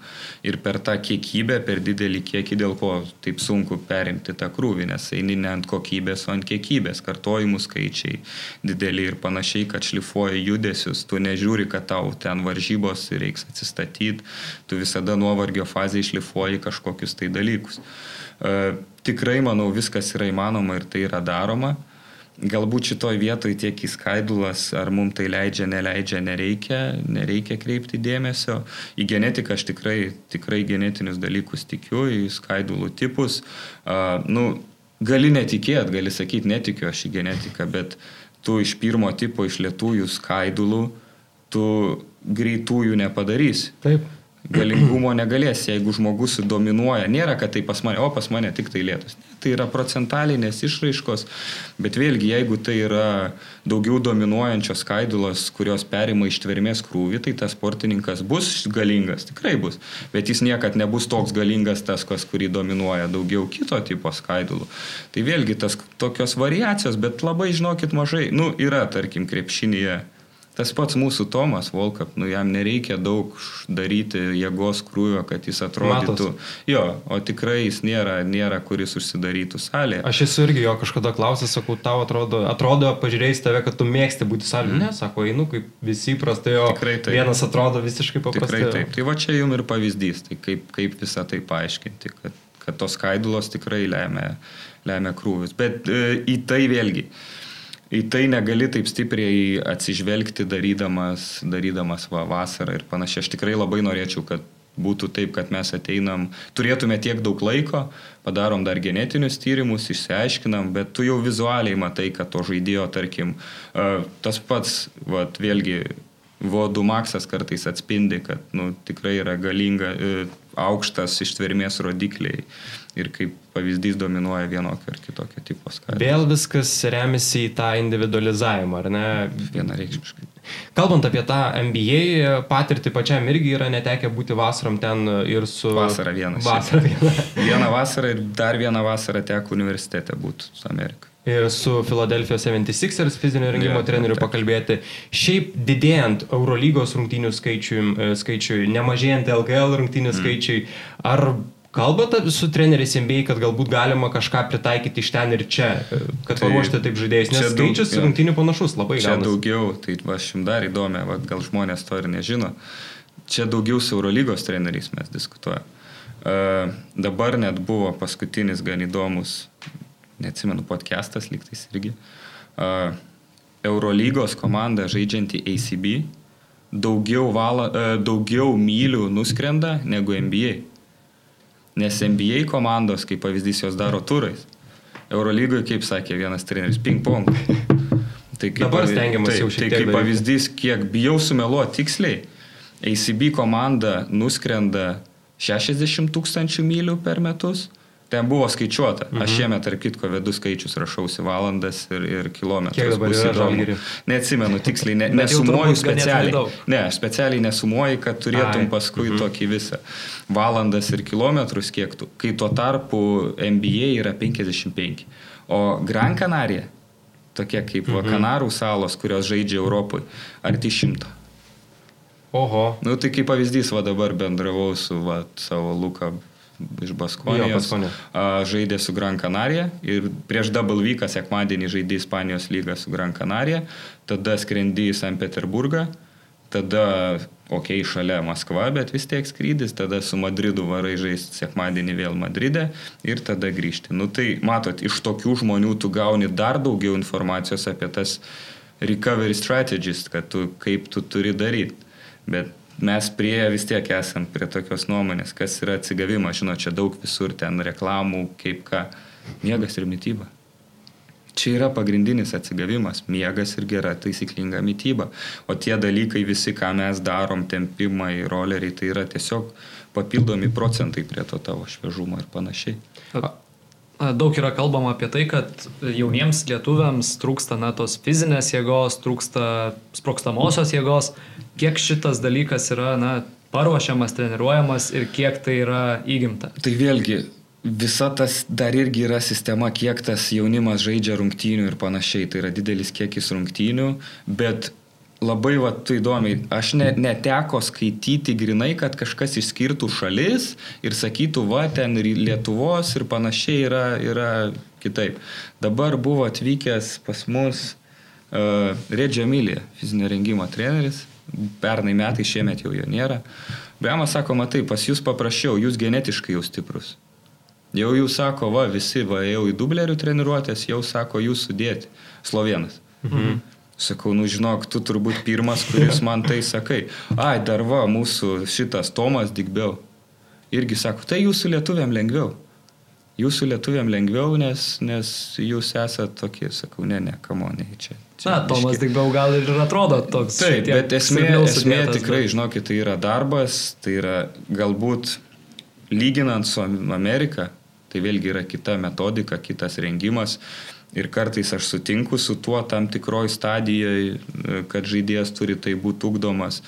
Ir per tą kiekybę, per didelį kiekį, dėl ko taip sunku perimti tą krūvį, nes eini ne ant kokybės, o ant kiekybės, kartojimų skaičiai dideli ir panašiai, kad šlifuoji judesius, tu nežiūri, kad tau ten varžybos reiks atsistatyti, tu visada nuovargio fazėje šlifuoji kažkokius tai dalykus. E, tikrai, manau, viskas yra įmanoma ir tai yra daroma. Galbūt šitoj vietoj tiek į skaidulas, ar mums tai leidžia, neleidžia, nereikia, nereikia kreipti dėmesio. Į genetiką aš tikrai, tikrai genetinius dalykus tikiu, į skaidulų tipus. Uh, nu, gali netikėt, gali sakyti, netikiu aš į genetiką, bet tu iš pirmo tipo, iš lietųjų skaidulų, tu greitųjų nepadarysi. Taip galingumo negalės, jeigu žmogus dominuoja. Nėra, kad tai pas mane, o pas mane tik tai lėtas. Ne, tai yra procentalinės išraiškos, bet vėlgi, jeigu tai yra daugiau dominuojančios skaidulos, kurios perima ištvermės krūvį, tai tas sportininkas bus galingas, tikrai bus, bet jis niekad nebus toks galingas tas, kas kurį dominuoja daugiau kito tipo skaidulų. Tai vėlgi tas tokios variacijos, bet labai žinokit mažai, nu yra, tarkim, krepšinėje Tas pats mūsų Tomas Volkap, nu jam nereikia daug daryti jėgos krūvio, kad jis atrodytų. Matos. Jo, o tikrai jis nėra, nėra kuris užsidarytų salėje. Aš esu irgi jo kažkada klausęs, sakau, tau atrodo, atrodo pažiūrėjus tave, kad tu mėgsti būti salėje. Mm. Ne, sako, einu kaip visi įprastai, o vienas atrodo visiškai paprastai. Tikrai taip. Tai va čia jums ir pavyzdys, tai kaip, kaip visą tai paaiškinti, kad, kad tos skaidulos tikrai lemia, lemia krūvis. Bet e, į tai vėlgi. E, į tai negali taip stipriai atsižvelgti darydamas, darydamas va, vasarą ir panašiai. Aš tikrai labai norėčiau, kad būtų taip, kad mes ateinam, turėtume tiek daug laiko, padarom dar genetinius tyrimus, išsiaiškinam, bet tu jau vizualiai matai, kad to žaidėjo, tarkim, tas pats, va, vėlgi, Vodų Maksas kartais atspindi, kad nu, tikrai yra galinga, e, aukštas ištvermės rodikliai ir kaip pavyzdys dominuoja vienokio ar kitokio tipo skaičius. Vėl viskas remiasi į tą individualizavimą, ar ne? Vienareikšmiškai. Kalbant apie tą MBA patirtį, pačiam irgi yra netekę būti vasarom ten ir su... Vasara viena. Vasara viena. Vieną vasarą ir dar vieną vasarą teko universitete būti su Amerika ir su Philadelphia 76ers fizinio rengimo yeah, treneriu pakalbėti. Šiaip didėjant Eurolygos rungtynių skaičiui, skaičiui nemažėjant LGL rungtynių mm. skaičiui, ar Kalbate su treneriais MBA, kad galbūt galima kažką pritaikyti iš ten ir čia, kad tai, paruošti taip žaidėjus, nes skaičius daug, rungtynių panašus labai čia gaunasi. daugiau, tai va, aš jums dar įdomu, va, gal žmonės to ir nežino. Čia daugiau su Eurolygos treneriais mes diskutuojame. Uh, dabar net buvo paskutinis gan įdomus, neatsimenu, podcastas lygtais irgi. Uh, Eurolygos komanda žaidžianti ACB daugiau, vala, uh, daugiau mylių nuskrenda negu NBA. Nes NBA komandos, kaip pavyzdys, jos daro turais. Eurolygoje, kaip sakė vienas treneris, ping-pong. Tai kaip, Dabar stengiamas jau šiek tiek. Tai kaip pavyzdys, kiek bijau sumeluoti tiksliai, ACB komanda nuskrenda 60 tūkstančių mylių per metus, Ten buvo skaičiuota. Mhm. Aš šiemet, tarp kitko, vedu skaičius, rašausi valandas ir, ir kilometrus. Kiek dabar yra žalgirių? Neatsimenu tiksliai, ne, nesumuoju specialiai. Ne, aš specialiai nesumuoju, kad turėtum Ai. paskui mhm. tokį visą. Valandas ir kilometrus kiek tu. Kai tuo tarpu NBA yra 55. O Gran Canaria, tokie kaip mhm. Kanarų salos, kurios žaidžia Europoje, arti šimto. Oho. Nu, tai kaip pavyzdys, va dabar bendravau su va, savo Luka iš Baskonijos. Jo, žaidė su Gran Canaria ir prieš Double Week sekmadienį žaidė Ispanijos lygą su Gran Canaria, tada skrendi į St. Peterburgą, tada, okei, okay, šalia Maskva, bet vis tiek skrydis, tada su Madridu varai žaisti sekmadienį vėl Madride ir tada grįžti. Nu tai matot, iš tokių žmonių tu gauni dar daugiau informacijos apie tas recovery strategies, kad tu, kaip tu turi daryti. Bet mes prie vis tiek esam prie tokios nuomonės, kas yra atsigavimas, žinot, čia daug visur ten reklamų, kaip ką, miegas ir mytyba. Čia yra pagrindinis atsigavimas - miegas ir gera taisyklinga mytyba. O tie dalykai visi, ką mes darom, tempimai, roleriai, tai yra tiesiog papildomi procentai prie to tavo šviežumo ir panašiai. Daug yra kalbama apie tai, kad jauniems lietuviams trūksta na, tos fizinės jėgos, trūksta sprokstamosios jėgos. Kiek šitas dalykas yra na, paruošiamas, treniruojamas ir kiek tai yra įgimta? Tai vėlgi, visa tas dar irgi yra sistema, kiek tas jaunimas žaidžia rungtynių ir panašiai. Tai yra didelis kiekis rungtynių, bet labai va, tu įdomiai, aš ne, neteko skaityti grinai, kad kažkas išskirtų šalis ir sakytų, va, ten ir Lietuvos ir panašiai yra, yra kitaip. Dabar buvo atvykęs pas mus uh, Redžia Milė, fizinio rengimo treneris, pernai metai, šiemet jau jo nėra. Beamas sako, matai, pas jūs paprašiau, jūs genetiškai jau stiprus. Jau jūs sako, va, visi, va, jau į dublerių treniruotės, jau sako, jūs sudėti. Slovenas. Mhm. Sakau, nu žinok, tu turbūt pirmas, kuris man tai sakai. Ai, dar va, mūsų šitas Tomas Digbeu. Irgi sako, tai jūsų lietuviam lengviau. Jūsų lietuviam lengviau, nes, nes jūs esate tokie, sakau, ne, ne, kamonai čia. čia Na, Tomas Digbeu gal ir atrodo toks. Taip, bet esmė, esmė tikrai, bet... žinokit, tai yra darbas, tai yra galbūt lyginant su Amerika, tai vėlgi yra kita metodika, kitas rengimas. Ir kartais aš sutinku su tuo tam tikroj stadijoje, kad žaidėjas turi tai būti ugdomas.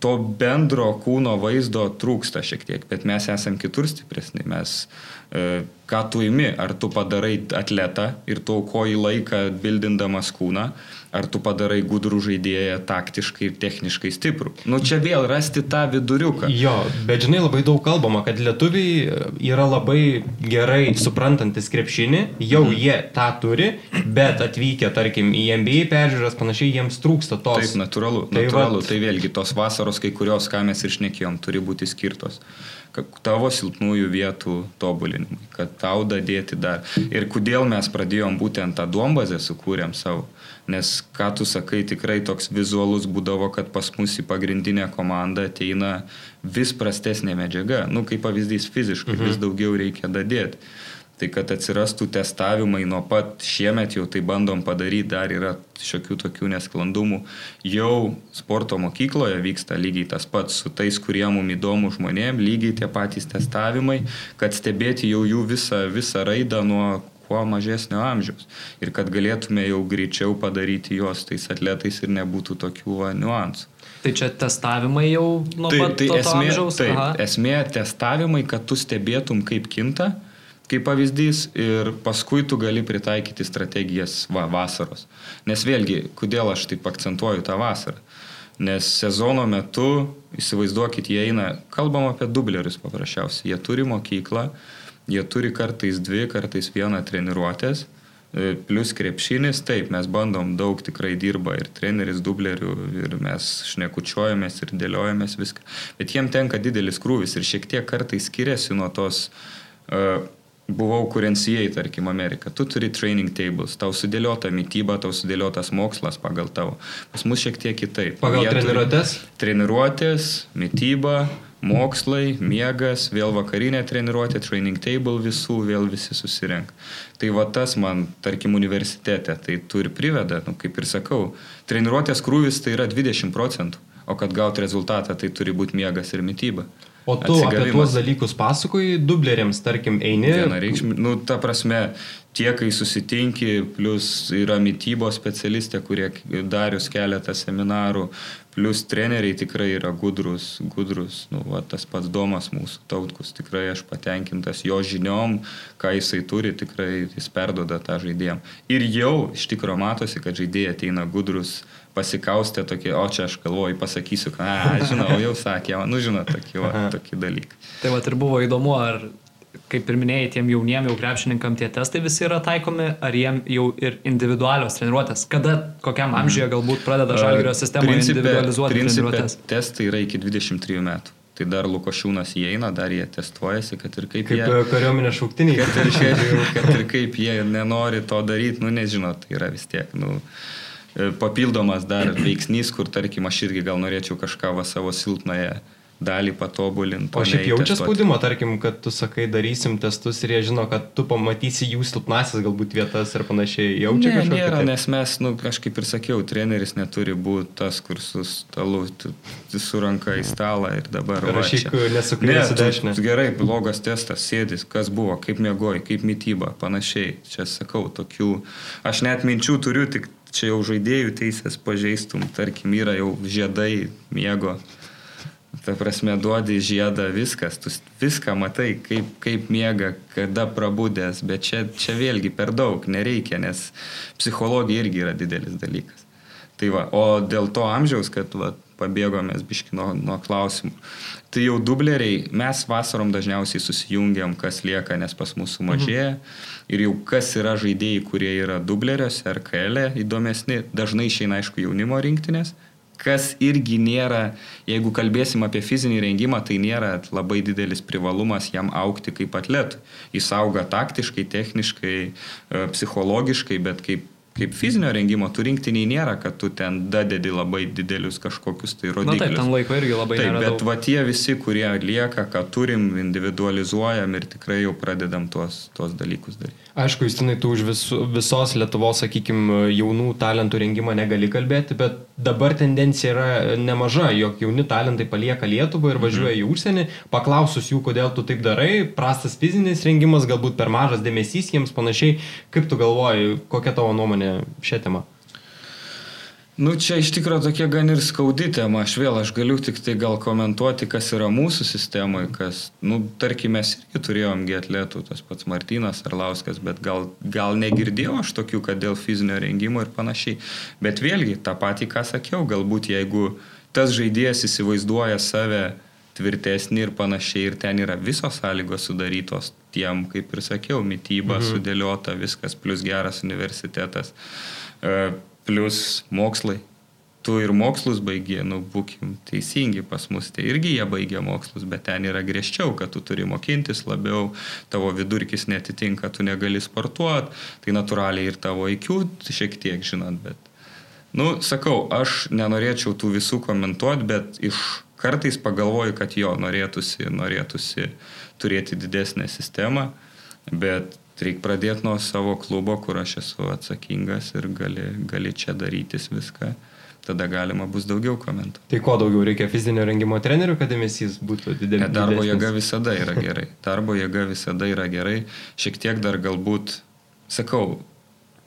To bendro kūno vaizdo trūksta šiek tiek, bet mes esam kitur stipresni. Mes, ką tu imi, ar tu padarai atletą ir tu aukoji laiką bildindamas kūną, ar tu padarai gudrų žaidėją taktiškai ir techniškai stiprų. Nu čia vėl rasti tą viduriuką. Jo, bet žinai, labai daug kalbama, kad lietuviai yra labai gerai suprantantis krepšinį, jau mm. jie tą turi, bet atvykę, tarkim, į NBA peržiūras panašiai, jiems trūksta tos. Taip, natūralu. Tai, natūralu, vat... tai vėlgi tos vasaros kai kurios, ką mes išnekėjom, turi būti skirtos tavo silpnųjų vietų tobulinimui, kad tau dadėti dar. Ir kodėl mes pradėjom būtent tą duombazę sukūrėm savo. Nes ką tu sakai, tikrai toks vizualus būdavo, kad pas mus į pagrindinę komandą ateina vis prastesnė medžiaga. Nu, kaip pavyzdys fiziškai, mhm. vis daugiau reikia dadėti. Tai kad atsirastų testavimai nuo pat šiemet jau tai bandom padaryti, dar yra šiokių tokių nesklandumų. Jau sporto mokykloje vyksta lygiai tas pats su tais, kurie mums įdomu žmonėm, lygiai tie patys testavimai, kad stebėti jau jų visą, visą raidą nuo kuo mažesnio amžiaus. Ir kad galėtume jau greičiau padaryti juos tais atletais ir nebūtų tokių va, niuansų. Tai čia testavimai jau nuo tai, pat tai to esmė, amžiaus? Taip, Aha. esmė testavimai, kad tu stebėtum, kaip kinta, kaip pavyzdys, ir paskui tu gali pritaikyti strategijas va, vasaros. Nes vėlgi, kodėl aš taip akcentuoju tą vasarą? Nes sezono metu, įsivaizduokit, jie eina, kalbam apie dublerius paprasčiausiai, jie turi mokyklą, Jie turi kartais dvi, kartais vieną treniruotės, e, plus krepšinis, taip, mes bandom, daug tikrai dirba ir treneris dublerių, ir mes šnekučiuojamės ir dėliojamės viską. Bet jiem tenka didelis krūvis ir šiek tiek kartais skiriasi nuo tos, uh, buvau kurencijai, tarkim, Amerika. Tu turi training tables, tau sudėliota mytyba, tau sudėliotas mokslas pagal tavo. Pas mus šiek tiek kitaip. Pagal treniruotės? Treniruotės, mytyba, mokslai, miegas, vėl vakarinė treniruotė, training table visų, vėl visi susirenka. Tai va tas man, tarkim, universitete, tai turi priveda, nu, kaip ir sakau, treniruotės krūvis tai yra 20 procentų, o kad gauti rezultatą, tai turi būti miegas ir mytyba. O tu apie tuos dalykus pasakoji dubleriams, tarkim, eini. Vienareikšmiai, nu, ta prasme, tie, kai susitinki, plus yra mytybos specialistė, kurie darius keletą seminarų, plus treneriai tikrai yra gudrus, gudrus, nu, va, tas pats domas mūsų tautkus, tikrai aš patenkintas jo žiniom, ką jisai turi, tikrai jis perdoda tą žaidėjim. Ir jau iš tikrųjų matosi, kad žaidėjai ateina gudrus pasikaustė tokie, o čia aš galvoju, pasakysiu, ką, žinau, jau sakė, nu žinot, tokie, va, tokie dalykai. Tai va ir buvo įdomu, ar, kaip ir minėjai, tiem jauniem jau krepšininkam tie testai visi yra taikomi, ar jiem jau ir individualios treniruotės, kada, kokiam mhm. amžiuje galbūt pradeda žalgerio sistema individualizuoti principė, treniruotės? Testai yra iki 23 metų. Tai dar Lukošiūnas įeina, dar jie testuojasi, kad ir kaip, kaip jie... kariuomenė šauktiniai. Kad ir, kad ir kaip jie nenori to daryti, nu nežinot, tai yra vis tiek, nu... Uh, E, papildomas dar veiksnys, kur tarkim aš irgi gal norėčiau kažką va savo silpnąją dalį patobulinti. O šiaip jaučia spaudimą, tarkim, kad tu sakai, darysim testus ir jie žino, kad tu pamatysi jų silpnasis galbūt vietas ir panašiai. Jaučia ne, kažką? Nėra, taip? nes mes, nu, kažkaip ir sakiau, treneris neturi būti tas, kur su stalu, tu, tu su ranka į stalą ir dabar... Rašyk, nesuklėsi dešinę. Gerai, blogas testas, sėdis, kas buvo, kaip mėgoji, kaip mytyba, panašiai. Čia sakau, tokių, aš net minčių turiu, tik čia jau žaidėjų teisės pažeistum, tarkim, yra jau žiedai miego. Ta prasme, duodi žiedą, viskas, tu viską matai, kaip, kaip miega, kada prabudęs, bet čia, čia vėlgi per daug nereikia, nes psichologija irgi yra didelis dalykas. Tai va, o dėl to amžiaus, kad va, pabėgomės biški nuo, klausimų. Tai jau dubleriai, mes vasarom dažniausiai susijungiam, kas lieka, nes pas mūsų sumažėja. Mhm. Ir jau kas yra žaidėjai, kurie yra dubleriuose, RKL, e, įdomesni, dažnai išeina aišku jaunimo rinktinės. Kas irgi nėra, jeigu kalbėsim apie fizinį rengimą, tai nėra labai didelis privalumas jam aukti kaip atletui. Jis auga taktiškai, techniškai, e, psichologiškai, bet kaip kaip fizinio rengimo, tu rinktiniai nėra, kad tu ten dadedi labai didelius kažkokius tai rodiklius. Na taip, ten laiko irgi labai taip, nėra. Bet daug. va tie visi, kurie lieka, ką turim, individualizuojam ir tikrai jau pradedam tuos, tuos dalykus daryti. Aišku, Justinai, tu už vis, visos Lietuvos, sakykime, jaunų talentų rengimą negali kalbėti, bet dabar tendencija yra nemaža, jog jauni talentai palieka Lietuvą ir važiuoja mhm. į užsienį. Paklausus jų, kodėl tu taip darai, prastas fizinis rengimas, galbūt per mažas dėmesys jiems panašiai. Kaip tu galvoji, kokia tavo nuomonė šią temą? Nu, čia iš tikrųjų tokia gan ir skaudi tema. Aš vėl, aš galiu tik tai gal komentuoti, kas yra mūsų sistemoje, kas, nu, tarkim, mes irgi turėjom gėtlėtų, tas pats Martinas Arlauskas, bet gal, gal negirdėjau aš tokių, kad dėl fizinio rengimo ir panašiai. Bet vėlgi, tą patį, ką sakiau, galbūt jeigu tas žaidėjas įsivaizduoja save tvirtesnį ir panašiai, ir ten yra visos sąlygos sudarytos tiem, kaip ir sakiau, mytyba mhm. sudėliota, viskas, plus geras universitetas. Uh, plus mokslai. Tu ir mokslus baigė, nu, būkim teisingi pas mus, tai irgi jie baigė mokslus, bet ten yra griežčiau, kad tu turi mokintis labiau, tavo vidurkis netitinka, tu negali sportuoti, tai natūraliai ir tavo IQ šiek tiek, žinot, bet, nu, sakau, aš nenorėčiau tų visų komentuoti, bet iš kartais pagalvoju, kad jo norėtųsi, norėtųsi turėti didesnę sistemą, bet reikia pradėti nuo savo klubo, kur aš esu atsakingas ir gali, gali čia darytis viską. Tada galima bus daugiau komentų. Tai ko daugiau reikia fizinio rengimo trenerių, kad dėmesys būtų didelis? Darbo didesnis. jėga visada yra gerai. Darbo jėga visada yra gerai. Šiek tiek dar galbūt, sakau,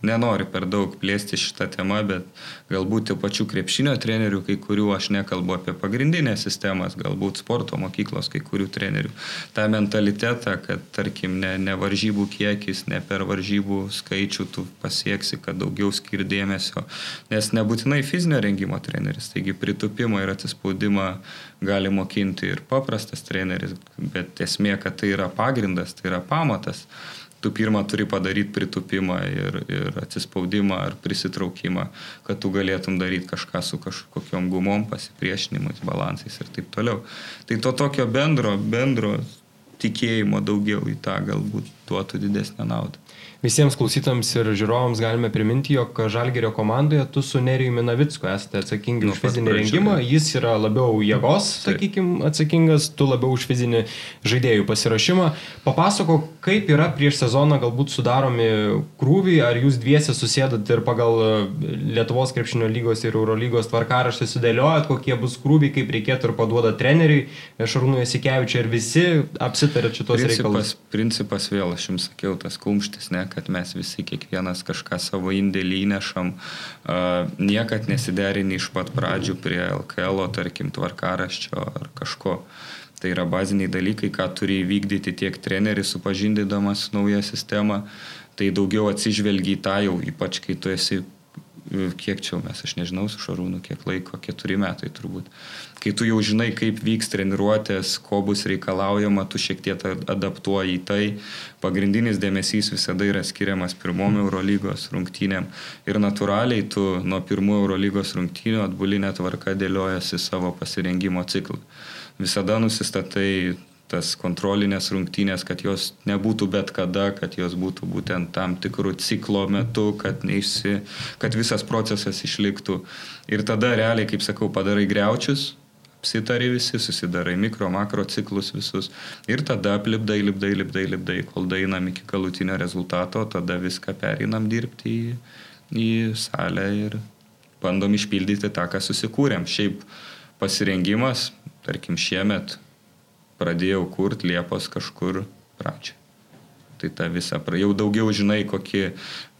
nenoriu per daug plėsti šitą temą, bet galbūt tų pačių krepšinio trenerių, kai kurių aš nekalbu apie pagrindinės sistemas, galbūt sporto mokyklos kai kurių trenerių. Ta mentalitetą, kad tarkim ne, ne varžybų kiekis, ne per varžybų skaičių tu pasieksi, kad daugiau skir dėmesio, nes nebūtinai fizinio rengimo treneris, taigi pritupimą ir atsispaudimą gali mokinti ir paprastas treneris, bet esmė, kad tai yra pagrindas, tai yra pamatas tu pirmą turi padaryti pritupimą ir, ir atsispaudimą ar prisitraukimą, kad tu galėtum daryti kažką su kažkokiam gumom, pasipriešinimais, balansais ir taip toliau. Tai to tokio bendro, bendro tikėjimo daugiau į tą galbūt duotų didesnę naudą. Visiems klausytams ir žiūrovams galime priminti, jog Žalgerio komandoje tu su Nerijumi Navicku esate atsakingi nu, už fizinį rengimą, jis yra labiau jėgos, sakykime, atsakingas, tu labiau už fizinį žaidėjų pasirašymą. Papasako, kaip yra prieš sezoną galbūt sudaromi krūviai, ar jūs dviesi susėdat ir pagal e, Lietuvos krepšinio lygos ir Eurolygos tvarkaraštį sudėliojat, kokie bus krūviai, kaip reikėtų ir paduoda treneriui Šarūnui Jasikevičiui ir visi apsitarė šitos reikalus. Principas vėl, aš jums sakiau, tas kumštis, ne, kad mes visi kiekvienas kažką savo indėlį įnešam, niekad nesiderini iš pat pradžių prie LKL, tarkim, tvarkaraščio ar kažko. Tai yra baziniai dalykai, ką turi įvykdyti tiek treneris supažindinamas naują sistemą, tai daugiau atsižvelgi į tą jau, ypač kai tu esi kiek čia mes, aš nežinau, su Šarūnu, kiek laiko, keturi metai turbūt. Kai tu jau žinai, kaip vyks treniruotės, ko bus reikalaujama, tu šiek tiek adaptuoji į tai. Pagrindinis dėmesys visada yra skiriamas pirmom Eurolygos rungtynėm. Ir natūraliai tu nuo pirmų Eurolygos rungtynių atbulinė tvarka dėliojasi savo pasirengimo ciklą. Visada nusistatai tas kontrolinės rungtynės, kad jos nebūtų bet kada, kad jos būtų būtent tam tikrų ciklo metu, kad, neišsi, kad visas procesas išliktų. Ir tada realiai, kaip sakau, padarai greučius, apsitari visi, susidarai mikro, makro ciklus visus ir tada lipdai, lipdai, lipdai, lipdai, kol dainam iki galutinio rezultato, tada viską perinam dirbti į, į salę ir bandom išpildyti tą, ką susikūrėm. Šiaip pasirengimas, tarkim, šiemet pradėjau kurt Liepos kažkur pradžią. Tai ta visa, jau daugiau žinai, kokie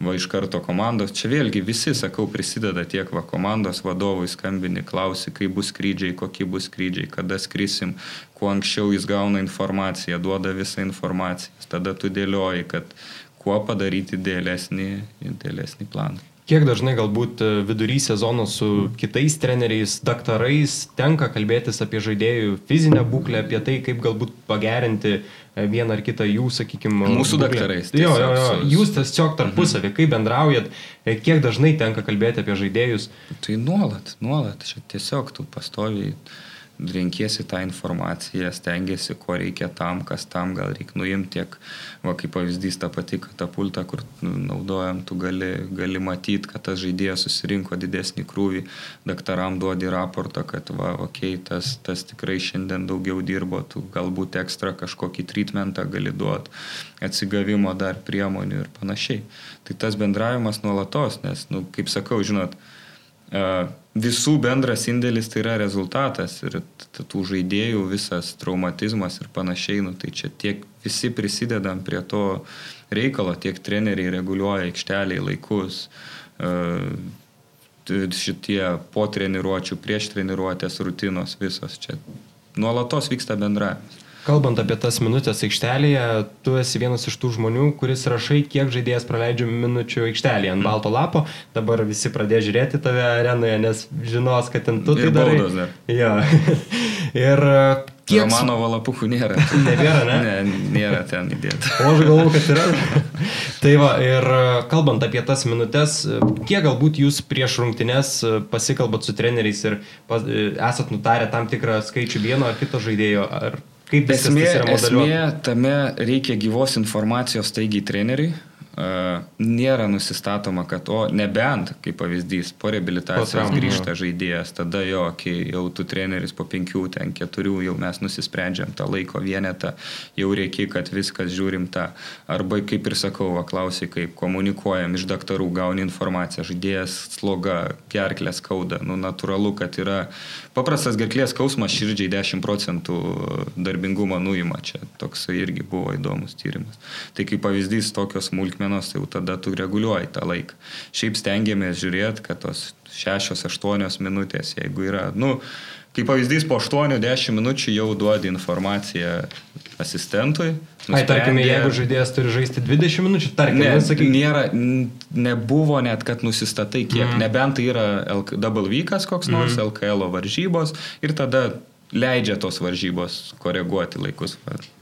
va iš karto komandos, čia vėlgi visi, sakau, prisideda tiek va komandos vadovui skambini, klausi, kaip bus skrydžiai, kokie bus skrydžiai, kada skrisim, kuo anksčiau jis gauna informaciją, duoda visą informaciją, tada tu dėlioji, kad kuo padaryti dėlesnį, dėlesnį planą. Kiek dažnai galbūt e, vidury sezono su kitais treneriais, daktarais tenka kalbėtis apie žaidėjų fizinę būklę, apie tai, kaip galbūt pagerinti vieną ar kitą jų, sakykime, Mūsų būklę. daktarais, Jo, jo, jo. Jūs tiesiog tarpusavį, kaip bendraujat, e, kiek dažnai tenka kalbėti apie žaidėjus. Tai nuolat, nuolat, čia tiesiog tu pastoviai renkiesi tą informaciją, stengiasi, ko reikia tam, kas tam gal reikia nuimti, tiek, va kaip pavyzdys ta pati katapulta, kur naudojam, tu gali, gali matyti, kad tas žaidėjas susirinko didesnį krūvį, daktaram duodi raportą, kad va, okei, okay, tas, tas tikrai šiandien daugiau dirbo, tu galbūt ekstra kažkokį treatmentą gali duoti, atsigavimo dar priemonių ir panašiai. Tai tas bendravimas nuolatos, nes, nu, kaip sakau, žinot, visų bendras indėlis tai yra rezultatas ir tų žaidėjų visas traumatizmas ir panašiai, nu, tai čia tiek visi prisidedam prie to reikalo, tiek treneriai reguliuoja aikšteliai laikus, t- šitie po treniruočių, prieš treniruotės rutinos visos čia nuolatos vyksta bendravimas. Kalbant apie tas minutės aikštelėje, tu esi vienas iš tų žmonių, kuris rašai, kiek žaidėjas praleidžia minučių aikštelėje ant balto lapo. Dabar visi pradėjo žiūrėti tave arenoje, nes žinos, kad ten tu tai darai. dar. Jo. Ir e, kiek... Mano valapukų nėra. Nebėra, ne? Ne, nėra ten įdėta. O aš galvoju, kad yra. tai va, ir e, kalbant apie tas minutės, e, kiek galbūt jūs prieš rungtynes pasikalbat su treneriais ir pas, esat nutarę tam tikrą skaičių vieno ar kito žaidėjo, ar kaip Esmė, esmė tame reikia gyvos informacijos taigiai treneriui. Nėra nusistatoma, kad, o nebent, kaip pavyzdys, po reabilitacijos grįžta žaidėjas, tada jo, kai jau tu treneris po penkių, ten keturių, jau mes nusisprendžiam tą laiko vienetą, jau reikia, kad viskas žiūrim tą. Arba, kaip ir sakau, va, klausai, kaip komunikuojam iš daktarų, gauni informaciją, žaidėjas sloga, gerklės skauda, nu natūralu, kad yra paprastas gerklės skausmas širdžiai 10 procentų darbingumo nuima, čia toks irgi buvo įdomus tyrimas. Tai kaip pavyzdys tokios smulkmenos, tai jau tada tu reguliuoji tą laiką. Šiaip stengiamės žiūrėti, kad tos 6-8 minutės, jeigu yra, nu, kaip pavyzdys, po 8-10 minučių jau duodi informaciją asistentui. Ai, tarkime, nusprendė- jeigu žaidėjas turi žaisti 20 minučių, tarkime, Ne, nu, sakyk, nėra, nebuvo net, kad nusistatai kiek. Mm. Nebent tai yra LK double vykas koks nors, mm. LKL varžybos ir tada leidžia tos varžybos koreguoti laikus.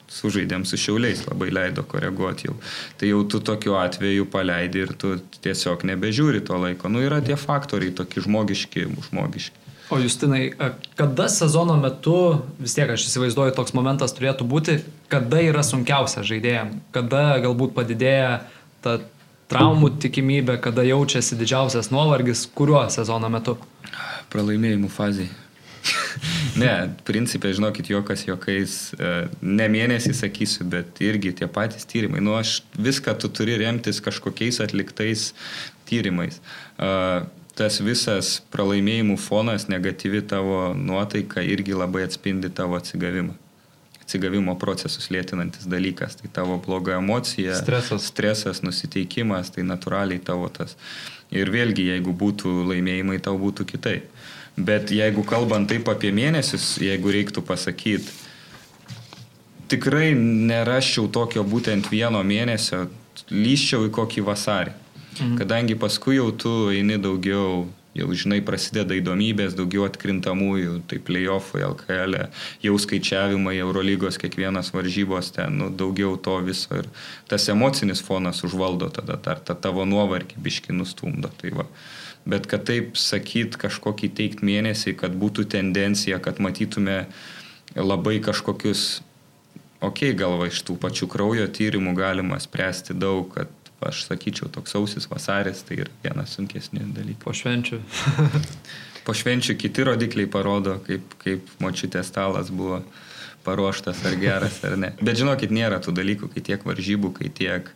Sužaidėm su šiauliais, labai leido koreguoti jau. Tai jau tu tokiu atveju paleidi ir tu tiesiog nebežiūri to laiko. Nu yra tie faktoriai tokie žmogiški, žmogiški. O Justinai, kada sezono metu, vis tiek aš įsivaizduoju, toks momentas turėtų būti, kada yra sunkiausia žaidėjim, kada galbūt padidėja ta traumų tikimybė, kada jaučiasi didžiausias nuovargis, kuriuo sezono metu. Pralaimėjimų fazai. ne, principė, žinokit, jokas jokais, e, ne mėnesį sakysiu, bet irgi tie patys tyrimai. Nu, aš viską tu turi remtis kažkokiais atliktais tyrimais. E, Tas visas pralaimėjimų fonas, negatyvi tavo nuotaika irgi labai atspindi tavo atsigavimą. Atsigavimo procesus lėtinantis dalykas. Tai tavo bloga emocija, Stresas. stresas, nusiteikimas, tai natūraliai tavo tas. Ir vėlgi, jeigu būtų laimėjimai, tau būtų kitaip. Bet jeigu kalbant taip apie mėnesius, jeigu reiktų pasakyti, tikrai neraščiau tokio būtent vieno mėnesio, lyščiau į kokį vasarį. Mhm. Kadangi paskui jau tu eini daugiau, jau žinai, prasideda įdomybės, daugiau atkrintamųjų, tai playoffai, LKL, e, jau skaičiavimai, Eurolygos kiekvienas varžybos ten, nu, daugiau to viso ir tas emocinis fonas užvaldo tada, dar tą tavo nuovargį biški nustumdo. Tai va. Bet kad taip sakyt kažkokį teikt mėnesį, kad būtų tendencija, kad matytume labai kažkokius, okei, okay, galva iš tų pačių kraujo tyrimų galima spręsti daug, kad aš sakyčiau, toks sausis vasaris tai yra vienas sunkesnių dalykų. Po švenčių. Po švenčių kiti rodikliai parodo, kaip, kaip močiutės stalas buvo paruoštas, ar geras, ar ne. Bet žinokit, nėra tų dalykų, kai tiek varžybų, kai tiek,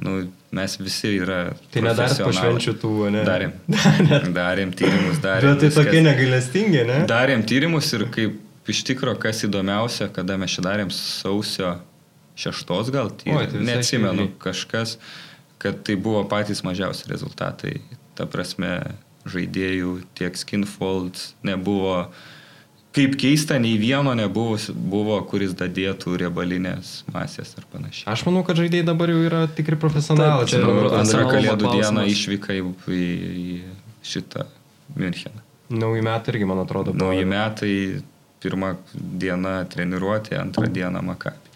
nu, mes visi yra. tai nedarėt po švenčių tų, ne? Darėm. Darėm tyrimus, darėm. Bet tai viskas. tokie negailestingi, ne? Darėm tyrimus ir kaip iš tikro, kas įdomiausia, kada mes čia darėm sausio šeštos gal, tai neatsimenu kažkas, kad tai buvo patys mažiausi rezultatai. Ta prasme, žaidėjų tiek skinfolds nebuvo kaip keista, nei vieno nebuvo, buvo, kuris dadėtų riebalinės masės ar panašiai. Aš manau, kad žaidėjai dabar jau yra tikri profesionalai. Čia Antrą kalėdų dieną išvyka į, į, į šitą Müncheną. Nauji metai irgi, man atrodo, buvo. Nauji metai, pirmą dieną treniruotė, antrą dieną makabi.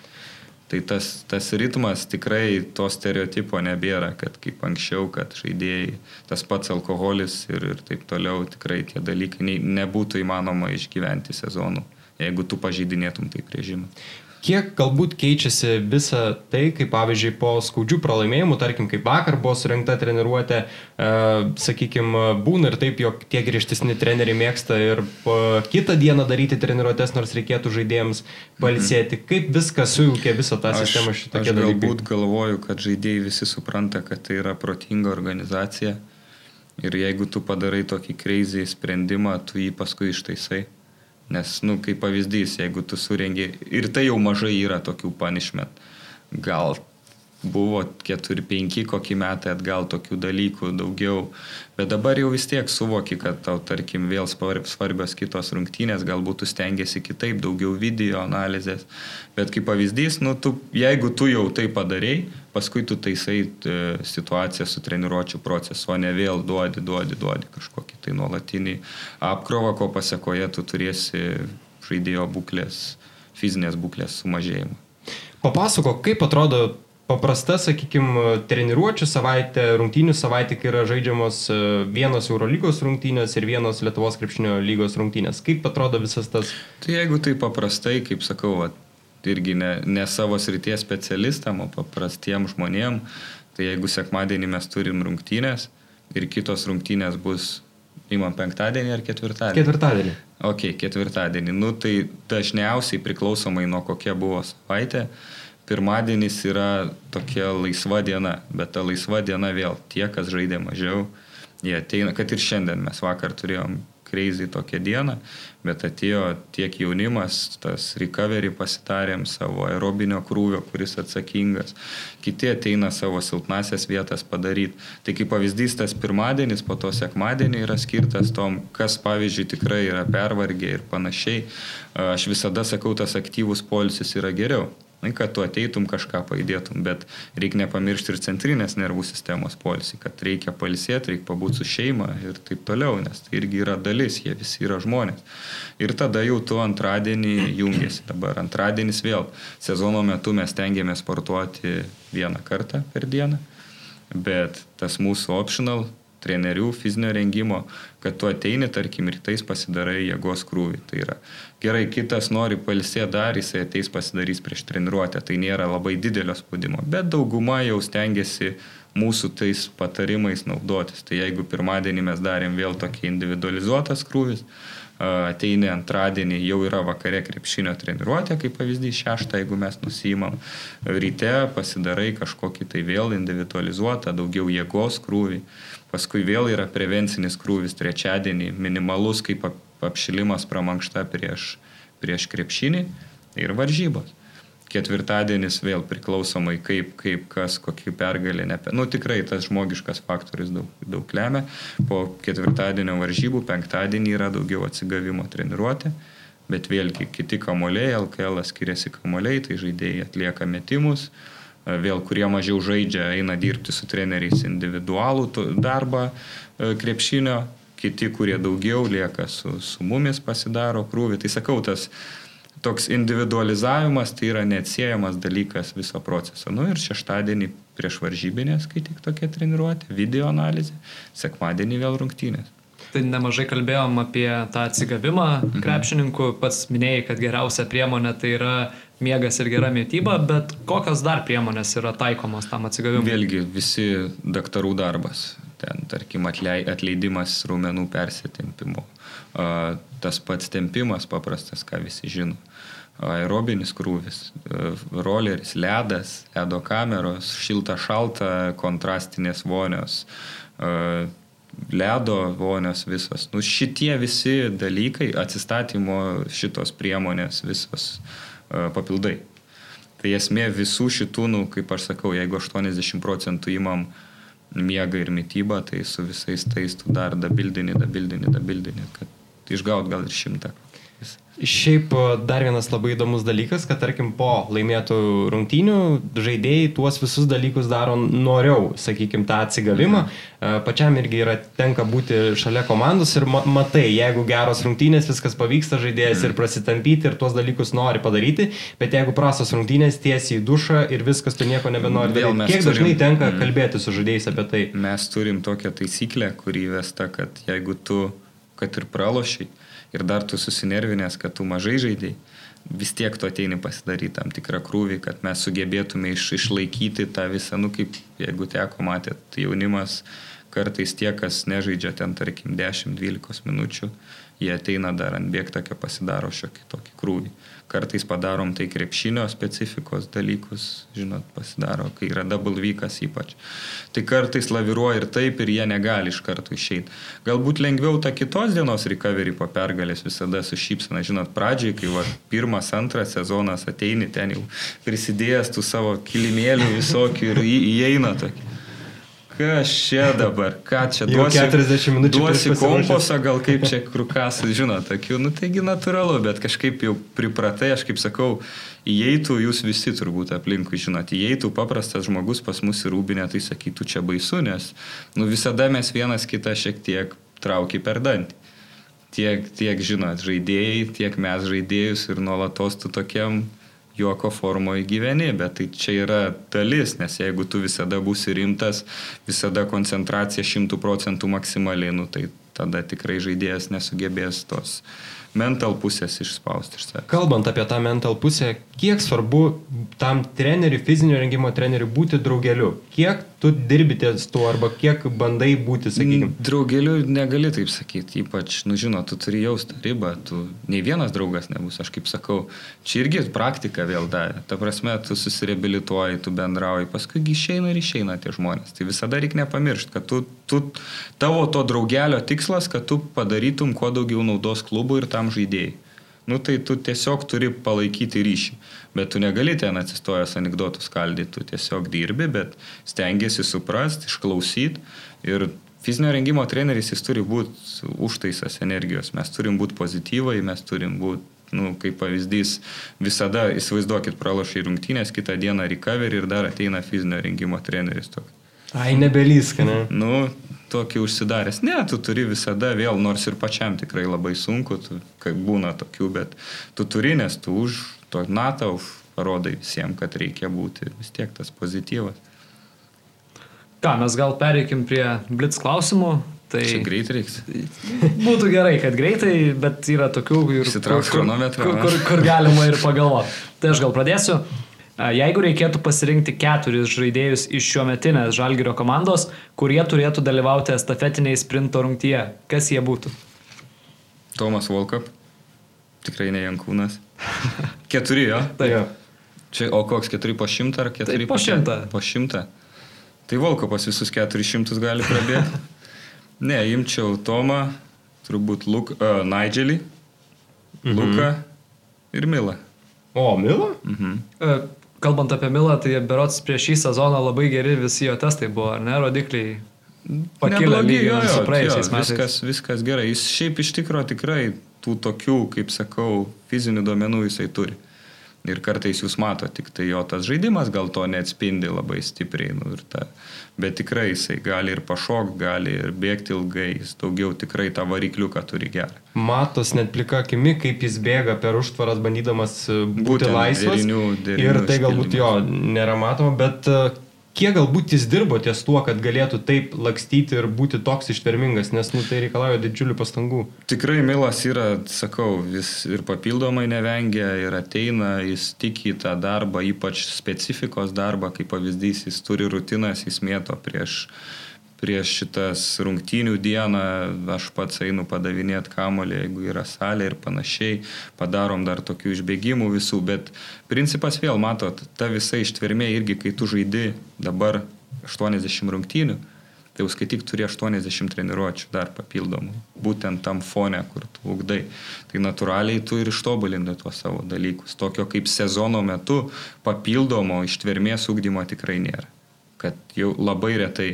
Tai tas, tas ritmas tikrai to stereotipo nebėra, kad kaip anksčiau, kad žaidėjai, tas pats alkoholis ir, ir taip toliau, tikrai tie dalykai nebūtų įmanoma išgyventi sezonų, jeigu tu pažydinėtum taip režimą. Kiek galbūt keičiasi visa tai, kaip pavyzdžiui po skaudžių pralaimėjimų, tarkim, kaip vakar buvo surinkta treniruotė, e, sakykime, būna ir taip, jog tie griežtesni treneriai mėgsta ir po kitą dieną daryti treniruotės, nors reikėtų žaidėjams palsėti. Kaip viskas sujaukia visą tą sistemą aš šitokie dalykai? galbūt galvoju, kad žaidėjai visi supranta, kad tai yra protinga organizacija ir jeigu tu padarai tokį crazy sprendimą, tu jį paskui ištaisai. Nes, nu, kaip pavyzdys, jeigu tu surengi, ir tai jau mažai yra tokių punishment, gal buvo 4-5 kokį metą atgal tokių dalykų daugiau, bet dabar jau vis tiek suvoki, kad tau, tarkim, vėl svar- svarbios kitos rungtynės, galbūt tu stengiasi kitaip, daugiau video analizės, bet kaip pavyzdys, nu, tu, jeigu tu jau tai padarėjai, paskui tu taisai e, situaciją su treniruočio procesu, o ne vėl duodi, duodi, duodi kažkokį tai nuolatinį apkrovą, ko pasiekoje tu turėsi žaidėjo būklės, fizinės būklės sumažėjimą. Papasako, kaip atrodo paprasta, sakykime, treniruočio savaitė, rungtynių savaitė, kai yra žaidžiamos e, vienos Eurolygos rungtynės ir vienos Lietuvos krepšinio lygos rungtynės. Kaip atrodo visas tas... Tai jeigu tai paprastai, kaip sakau, va, irgi ne, ne savo srities specialistam, o paprastiem žmonėm, tai jeigu sekmadienį mes turim rungtynės ir kitos rungtynės bus, įmam penktadienį ar ketvirtadienį. Ketvirtadienį. Ok, ketvirtadienį. Nu, tai dažniausiai priklausomai nuo kokia buvo savaitė, pirmadienis yra tokia laisva diena, bet ta laisva diena vėl tie, kas žaidė mažiau, jie ateina, kad ir šiandien mes vakar turėjom crazy tokią dieną, bet atėjo tiek jaunimas, tas recovery pasitarėm savo aerobinio krūvio, kuris atsakingas, kiti ateina savo silpnasias vietas padaryti. Tai kaip pavyzdys, tas pirmadienis, po to sekmadienį yra skirtas tom, kas pavyzdžiui tikrai yra pervargę ir panašiai. Aš visada sakau, tas aktyvus polisis yra geriau. Na, kad tu ateitum kažką paėdėtum, bet reikia nepamiršti ir centrinės nervų sistemos polisį, kad reikia palisėti, reikia pabūti su šeima ir taip toliau, nes tai irgi yra dalis, jie visi yra žmonės. Ir tada jau tu antradienį jungiasi. Dabar antradienis vėl. Sezono metu mes tengiamės sportuoti vieną kartą per dieną, bet tas mūsų optional trenerių fizinio rengimo, kad tu ateini, tarkim, rytais pasidarai jėgos krūvį. Tai yra gerai, kitas nori palsėti dar, jisai ateis pasidarys prieš treniruotę, tai nėra labai didelio spaudimo, bet dauguma jau stengiasi mūsų tais patarimais naudotis. Tai jeigu pirmadienį mes darėm vėl tokį individualizuotas krūvis, ateini antradienį, jau yra vakare krepšinio treniruotė, kaip pavyzdys šeštą, jeigu mes nusijimam, ryte pasidarai kažkokį tai vėl individualizuotą, daugiau jėgos krūvį, paskui vėl yra prevencinis krūvis trečiadienį, minimalus kaip apšilimas pramankšta prieš, prieš krepšinį ir varžybos ketvirtadienis vėl priklausomai kaip, kaip kas, kokį pergalį. Nepe... Nu, tikrai tas žmogiškas faktorius daug, daug lemia. Po ketvirtadienio varžybų penktadienį yra daugiau atsigavimo treniruotė, bet vėlgi kiti kamuoliai, LKL skiriasi kamuoliai, tai žaidėjai atlieka metimus, vėl kurie mažiau žaidžia, eina dirbti su treneriais individualų darbą krepšinio, kiti, kurie daugiau lieka su, su mumis pasidaro krūvį. Tai sakau, tas toks individualizavimas tai yra neatsiejamas dalykas viso proceso. Nu ir šeštadienį prieš varžybinės, kai tik tokia treniruotė, video analizė, sekmadienį vėl rungtynės. Tai nemažai kalbėjom apie tą atsigavimą mhm. krepšininkų, pats minėjai, kad geriausia priemonė tai yra miegas ir gera mytyba, bet kokios dar priemonės yra taikomos tam atsigavimui? Vėlgi visi daktarų darbas, ten tarkim atleidimas raumenų persitempimo, tas pats tempimas paprastas, ką visi žino aerobinis krūvis, roleris, ledas, ledo kameros, šilta šalta, kontrastinės vonios, ledo vonios visos. Nu, šitie visi dalykai, atsistatymo šitos priemonės visos papildai. Tai esmė visų šitų, nu, kaip aš sakau, jeigu 80 procentų įmam miegą ir mytybą, tai su visais tais tu dar dabildini, dabildini, dabildini, kad išgaut gal ir šimtą. Šiaip e, dar vienas labai įdomus dalykas, kad tarkim po laimėtų rungtynių žaidėjai tuos visus dalykus daro noriau, sakykime, tą atsigavimą. Mhm. Pačiam irgi yra tenka būti šalia komandos ir ma matai, jeigu geros rungtynės, viskas pavyksta žaidėjas mhm. ir prasitampyti ir tuos dalykus nori padaryti, bet jeigu prastos rungtynės tiesiai į dušą ir viskas, tu nieko nebenori daryti. Kiek turim, dažnai tenka mhm. kalbėti su žaidėjais apie tai? Mes turim tokią taisyklę, kuri įvesta, kad jeigu tu, kad ir pralošiai, ir dar tu susinervinęs, kad tu mažai žaidėjai, vis tiek tu ateini pasidaryti tam tikrą krūvį, kad mes sugebėtume iš, išlaikyti tą visą, nu kaip jeigu teko matėt, jaunimas kartais tie, kas nežaidžia ten, tarkim, 10-12 minučių, jie ateina dar ant bėgtakio pasidaro šiokį tokį krūvį. Kartais padarom tai krepšinio specifikos dalykus, žinot, pasidaro, kai yra double vykas ypač. Tai kartais laviruoja ir taip, ir jie negali iš karto išeiti. Galbūt lengviau tą kitos dienos recovery po pergalės visada su šypsena, žinot, pradžiai, kai va, pirmas, antras sezonas ateini ten jau prisidėjęs tų savo kilimėlių visokių ir įeina tokį kas čia dabar, ką čia duosi. 40 minučių. Duosi komposą, gal kaip čia krukas, žinot, tokių, nu taigi natūralu, bet kažkaip jau pripratai, aš kaip sakau, įeitų jūs visi turbūt aplinkui, žinot, įeitų paprastas žmogus pas mus į rūbinę, tai sakytų čia baisu, nes, nu visada mes vienas kitą šiek tiek trauki per dantį. Tiek, tiek, žinot, žaidėjai, tiek mes žaidėjus ir nuolatos tu tokiam juoko formoje gyveni, bet tai čia yra dalis, nes jeigu tu visada būsi rimtas, visada koncentracija šimtų procentų maksimaliai, nu, tai tada tikrai žaidėjas nesugebės tos mental pusės išspausti iš savęs. Kalbant apie tą mental pusę, kiek svarbu tam treneriui, fizinio rengimo treneriui būti draugeliu? Kiek tu dirbi ties tuo arba kiek bandai būti, sakykime? Draugeliu negali taip sakyti, ypač, nu žinot, tu turi jausti ribą, tu nei vienas draugas nebus, aš kaip sakau, čia irgi praktika vėl davė. Ta prasme, tu susireabilituoji, tu bendrauji, paskui išeina ir išeina tie žmonės. Tai visada reikia nepamiršti, kad tu, tu, tavo to draugelio tikslas, kad tu padarytum kuo daugiau naudos klubui ir tam žaidėjai nu tai tu tiesiog turi palaikyti ryšį. Bet tu negali ten atsistojęs anegdotus skaldyti, tu tiesiog dirbi, bet stengiasi suprasti, išklausyti. Ir fizinio rengimo treneris jis turi būti užtaisas energijos. Mes turim būti pozityvai, mes turim būti nu, kaip pavyzdys, visada įsivaizduokit, pralašai rungtynės, kitą dieną recovery ir dar ateina fizinio rengimo treneris. Toks. Ai, nebelyska, ne? Nu, tokį užsidaręs. Ne, tu turi visada vėl, nors ir pačiam tikrai labai sunku, tu, kai būna tokių, bet tu turi, nes tu už to natą parodai visiems, kad reikia būti vis tiek tas pozityvas. Ką, mes gal pereikim prie blitz klausimų. Tai Čia greit reiks. Būtų gerai, kad greitai, bet yra tokių ir kur, kur, kur, kur, kur galima ir pagalvoti. Tai aš gal pradėsiu. Jeigu reikėtų pasirinkti keturis žaidėjus iš šio metinės Žalgirio komandos, kurie turėtų dalyvauti estafetiniai sprinto rungtyje, kas jie būtų? Tomas Volkap, tikrai ne Jankūnas. Keturi jo? Taip. Čia, o koks keturi po šimtą ar keturi tai po šimtą? Po šimtą. Tai Volkapas visus keturis šimtus gali prabėgti. ne, imčiau Tomą, turbūt Luk, uh, Nigelį, mhm. Luką ir Milą. O, Milą? Mhm. Uh, kalbant apie Milą, tai berots prieš šį sezoną labai geri visi jo testai buvo, ar ne, rodikliai pakilę lygiai su praėjusiais metais. Viskas, viskas gerai. Jis šiaip iš tikrųjų tikrai tų tokių, kaip sakau, fizinių duomenų jisai turi. Ir kartais jūs mato tik tai jo tas žaidimas, gal to neatspindi labai stipriai. Nu, ta, bet tikrai jisai gali ir pašokti, gali ir bėgti ilgai, jis daugiau tikrai tą varikliuką turi gerą. Matos net plika akimi, kaip jis bėga per užtvaras, bandydamas e, būti Būtent laisvas. Derinių, derinių ir tai galbūt jo nėra matoma, bet e, kiek galbūt jis dirbo ties tuo, kad galėtų taip lakstyti ir būti toks ištvermingas, nes nu, tai reikalauja didžiulių pastangų. Tikrai Milas yra, sakau, vis ir papildomai nevengia ir ateina, jis tiki tą darbą, ypač specifikos darbą, kaip pavyzdys, jis turi rutinas, jis mėto prieš prieš šitas rungtynių dieną aš pats einu padavinėti kamolį, jeigu yra salė ir panašiai, padarom dar tokių išbėgimų visų, bet principas vėl, matot, ta visa ištvermė irgi, kai tu žaidi dabar 80 rungtynių, tai jau skaityk turi 80 treniruočių dar papildomų, būtent tam fone, kur tu ugdai. Tai natūraliai tu ir ištobulini tuos savo dalykus. Tokio kaip sezono metu papildomo ištvermės ugdymo tikrai nėra kad jau labai retai,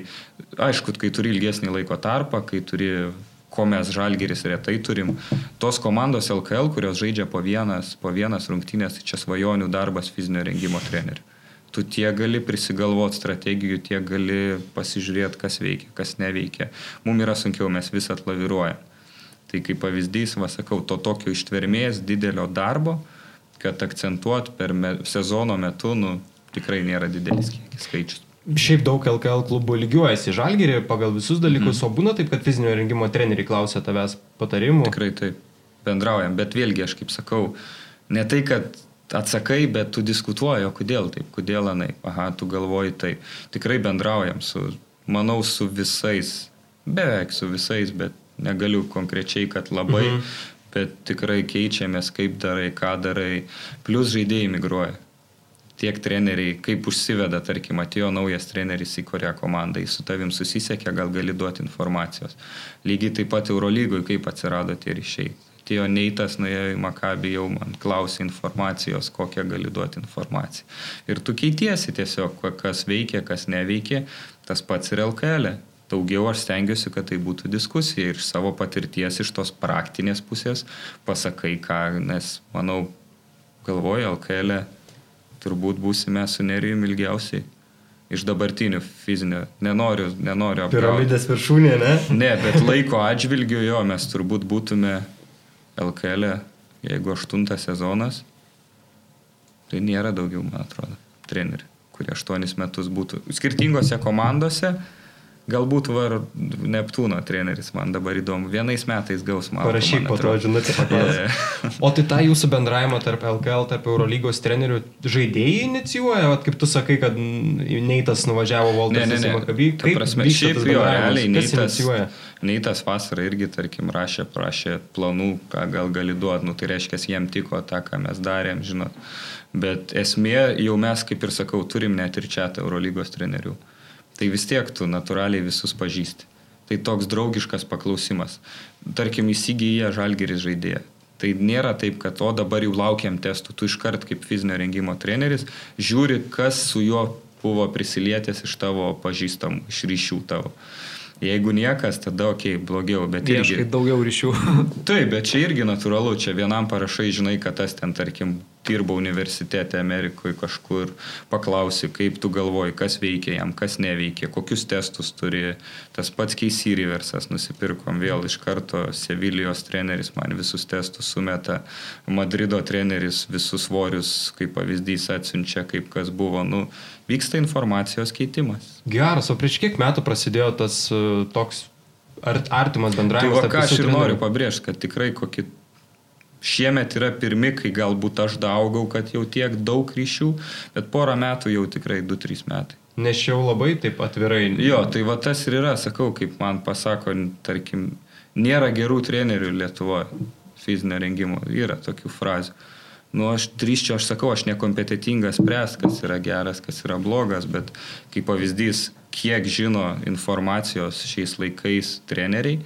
aišku, kai turi ilgesnį laiko tarpą, kai turi ko mes žalgeris retai turim. Tos komandos LKL, kurios žaidžia po vienas, po vienas rungtynės, čia svajonių darbas fizinio rengimo trenerių. Tu tiek gali prisigalvoti strategijų, tiek gali pasižiūrėti, kas veikia, kas neveikia. Mums yra sunkiau, mes vis atlaviruojam. Tai kaip pavyzdys, va sakau, to tokio ištvermės, didelio darbo, kad akcentuot per me, sezono metu, nu, tikrai nėra didelis kiekis skaičius. Šiaip daug LKL klubų lygiuojasi žalgerį pagal visus dalykus, mm. o būna taip, kad fizinio rengimo treneriai klausia tavęs patarimų. Tikrai taip, bendraujam, bet vėlgi aš kaip sakau, ne tai, kad atsakai, bet tu diskutuoji, o kodėl taip, kodėl anai, aha, tu galvoji tai. Tikrai bendraujam su, manau, su visais, beveik su visais, bet negaliu konkrečiai, kad labai, mhm. bet tikrai keičiamės, kaip darai, ką darai, plus žaidėjai migruoja tiek treneriai, kaip užsiveda, tarkim, atėjo naujas treneris į kurią komandą, jis su tavim susisiekė, gal gali duoti informacijos. Lygiai taip pat Eurolygoj, kaip atsirado tie ryšiai. Atėjo Neitas, nuėjo į Makabį, jau man klausė informacijos, kokią gali duoti informaciją. Ir tu keitiesi tiesiog, kas veikia, kas neveikia, tas pats ir LKL. E. Daugiau aš stengiuosi, kad tai būtų diskusija ir savo patirties, iš tos praktinės pusės pasakai, ką, nes manau, galvoju, LKL e turbūt būsime su nerijum ilgiausiai. Iš dabartinių fizinio. Nenoriu, nenoriu apgauti. Piramidės viršūnė, ne? Ne, bet laiko atžvilgiu jo mes turbūt būtume LKL, e, jeigu aštuntas sezonas, tai nėra daugiau, man atrodo, trenerių, kurie aštuonis metus būtų skirtingose komandose. Galbūt var Neptūno treneris, man dabar įdomu, vienais metais gaus man. Parašyk po to žinutę paklausyti. o tai tą jūsų bendravimą tarp LKL, tarp Eurolygos trenerių žaidėjai inicijuoja, Vat kaip tu sakai, kad Neitas nuvažiavo Valdas ne, ne, ne. Makabį. Kaip prasme, šiaip jo, realiai Neitas, Neitas vasarą irgi, tarkim, rašė, prašė planų, ką gal gali duoti, nu, tai reiškia, jiem tiko tą, ką mes darėm, žinot. Bet esmė, jau mes, kaip ir sakau, turim net ir čia Eurolygos trenerių tai vis tiek tu natūraliai visus pažįsti. Tai toks draugiškas paklausimas. Tarkim, įsigyja žalgeris žaidėją. Tai nėra taip, kad o dabar jau laukiam testų, tu iškart kaip fizinio rengimo treneris žiūri, kas su juo buvo prisilietęs iš tavo pažįstamų, iš ryšių tavo. Jeigu niekas, tada ok, blogiau, bet irgi... Ieškai daugiau ryšių. Taip, bet čia irgi natūralu, čia vienam parašai, žinai, kad tas ten, tarkim, dirba universitete Amerikoje kažkur, paklausi, kaip tu galvoji, kas veikia jam, kas neveikia, kokius testus turi. Tas pats Keisy Riversas nusipirkom vėl iš karto, Sevilijos treneris man visus testus sumeta, Madrido treneris visus svorius, kaip pavyzdys, atsiunčia, kaip kas buvo. Nu, vyksta informacijos keitimas. Geras, o prieš kiek metų prasidėjo tas uh, toks artimas bendravimas? Tai va, ką aš ir noriu pabrėžti, kad tikrai kokį Šiemet yra pirmi, kai galbūt aš daugau, kad jau tiek daug ryšių, bet porą metų jau tikrai 2-3 metai. Nes jau labai taip atvirai. Jo, tai va tas ir yra, sakau, kaip man pasako, tarkim, nėra gerų trenerių Lietuvoje fizinio rengimo, yra tokių frazių. Nu, aš drįščiau, aš sakau, aš nekompetitingas spręs, kas yra geras, kas yra blogas, bet kaip pavyzdys, kiek žino informacijos šiais laikais treneriai,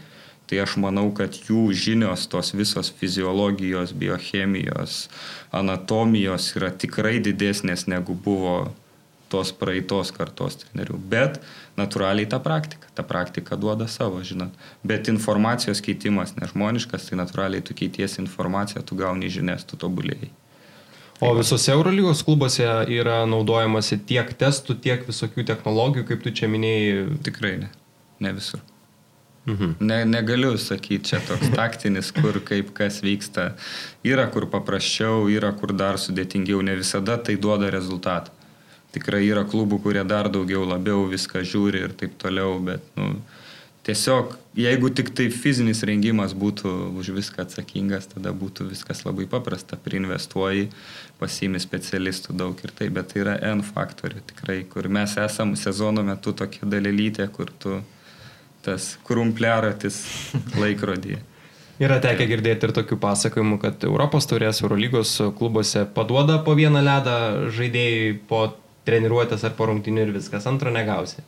Tai aš manau, kad jų žinios, tos visos fiziologijos, biochemijos, anatomijos yra tikrai didesnės negu buvo tos praeitos kartos trenerių. Bet natūraliai ta praktika, ta praktika duoda savo, žinot. Bet informacijos keitimas nežmoniškas, tai natūraliai tu keitiesi informaciją, tu gauni žinias, tu tobulėjai. O visose Eurolygos klubuose yra naudojamasi tiek testų, tiek visokių technologijų, kaip tu čia minėjai? Tikrai ne. Ne visur. Mhm. Ne, negaliu sakyti, čia toks taktinis, kur kaip kas vyksta. Yra kur paprasčiau, yra kur dar sudėtingiau, ne visada tai duoda rezultatą. Tikrai yra klubų, kurie dar daugiau labiau viską žiūri ir taip toliau, bet nu, tiesiog jeigu tik tai fizinis rengimas būtų už viską atsakingas, tada būtų viskas labai paprasta. Priinvestuoji, pasiimi specialistų daug ir tai, bet tai yra N faktorių tikrai, kur mes esam sezono metu tokia dalelytė, kur tu tas krumpliaratis laikrodyje. Yra tekę girdėti ir tokių pasakojimų, kad Europos taurės Eurolygos klubuose paduoda po vieną ledą žaidėjai po treniruotės ar po rungtinių ir viskas, antro negausi.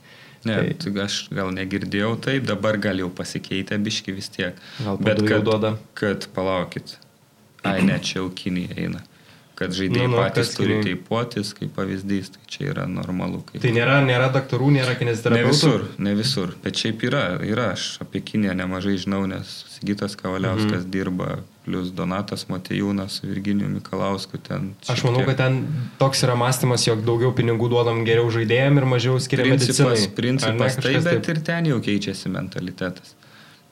Ne, tai aš gal negirdėjau taip, dabar gal jau pasikeitė biški vis tiek. Gal Bet kad, duoda. kad palaukit. Ai, ne, čia jau Kinija eina. Kad žaidėjai Nu, nu, patys kas turi teipuotis kaip pavyzdys, tai čia yra normalu. Kaip... Tai nėra, nėra daktarų, nėra Ne kineziterapeutų. visur, ne visur, bet šiaip yra, yra, aš apie Kiniją nemažai žinau, nes Sigitas Kavaliauskas mm. dirba, plus Donatas Matejūnas su Virginiju Mikalausku ten. Aš manau, kad ten toks yra mąstymas, jog daugiau pinigų duodam geriau žaidėjim ir mažiau skiriam principas, medicinai. principas ne, tai, kažkas bet ir ten jau keičiasi mentalitetas.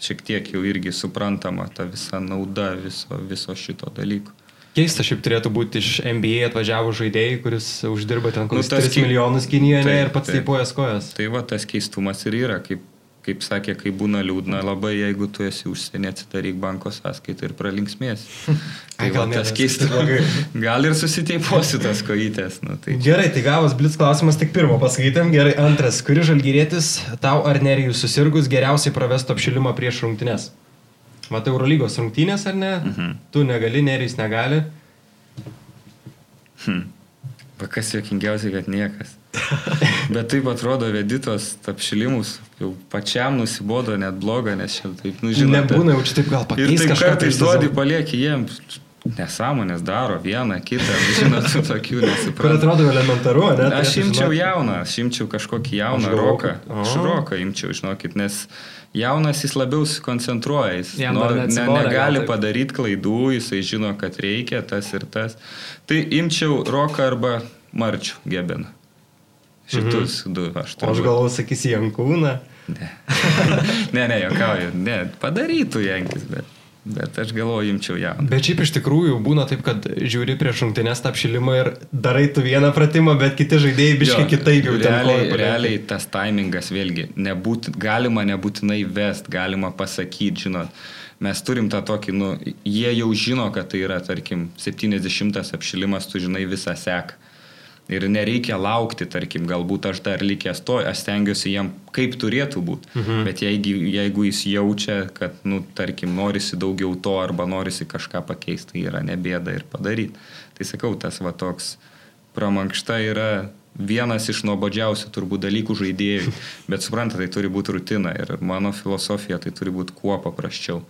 Šiek tiek jau irgi suprantama ta visa nauda viso, viso šito dalyko. Keista šiaip turėtų būti iš NBA atvažiavo žaidėjai, kuris uždirba ten kokius tas 3 ki- milijonus Kinijoje ne, Taip, ir pats taip. taipuojas kojas. Tai va tas keistumas ir yra, kaip, kaip sakė, kai būna liūdna labai, jeigu tu esi užsienį, atsidaryk banko sąskaitą ir pralinksmės. Tai Ai, gal va tas blogai. Gal ir susiteipuosi tas kojytės. Nu, tai Gerai, tai gavos blitz klausimas tik pirmo paskaitėm. Gerai, antras. Kuri žalgyrėtis tau ar nerijus susirgus geriausiai pravestų apšilimą prieš rungtynes? Matai Eurolygos rungtynės ar ne? Mhm. Tu negali, nerijus negali. Va kas jokingiausia, kad niekas. Bet taip atrodo, veditos apšilimus jau pačiam nusibodo net bloga, nes čia taip, nu žinai. Nebūna jau čia taip gal Ir pakeisti taip kažką. kartais duodi palieki jiem. Nesąmonės daro vieną, kitą, žinot, tokių Kur nesuprantu. atrodo elementaru, ne? Aš Turėtų imčiau žinoti. jauną, aš imčiau kažkokį jauną Aš roką. kad- Aha. Aš roką imčiau, žinokit, nes jaunas jis labiau susikoncentruoja, jis Jam nor, ne, gal negali taip. padaryti klaidų, jisai žino, kad reikia tas ir tas. Tai imčiau roką arba marčių gebeną. Šitus mhm. du aš O aš turiu. galvoju, sakysi Jankūną. Ne. ne, ne, jokauju, ne, padarytų Jankis, bet, bet aš galvoju, imčiau jauną. Bet šiaip iš tikrųjų būna taip, kad žiūri prieš rungtynės tą apšilimą ir darai tu vieną pratimą, bet kiti žaidėjai biškai kitaip jau realiai, realiai tas taimingas vėlgi, nebūt, galima nebūtinai vest, galima pasakyti, žinot, mes turim tą tokį, nu, jie jau žino, kad tai yra, tarkim, 70 apšilimas, tu žinai visą seką. Ir nereikia laukti, tarkim, galbūt aš dar likęs to, aš stengiuosi jam kaip turėtų būti. Mhm. Bet jeigu, jeigu jis jaučia, kad, nu, tarkim, norisi daugiau to arba norisi kažką pakeisti, tai yra nebėda ir padaryti. Tai sakau, tas va toks pramankšta yra vienas iš nuobodžiausių turbūt dalykų žaidėjui. Bet supranta, tai turi būti rutina ir mano filosofija tai turi būti kuo paprasčiau.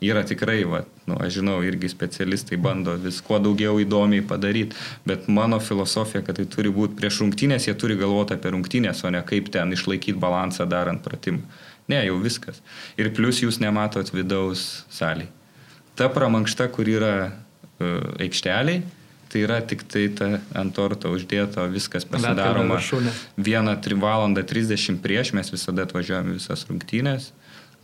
Yra tikrai, va, nu, aš žinau, irgi specialistai bando vis kuo daugiau įdomiai padaryti, bet mano filosofija, kad tai turi būti prieš rungtynės, jie turi galvoti apie rungtynės, o ne kaip ten išlaikyti balansą darant pratimą. Ne, jau viskas. Ir plus jūs nematot vidaus salį. Ta pramankšta, kur yra uh, aikšteliai, tai yra tik tai ta ant torto uždėto, viskas pasidaroma. Vieną 3 valandą 30 prieš mes visada atvažiuojame visas rungtynės.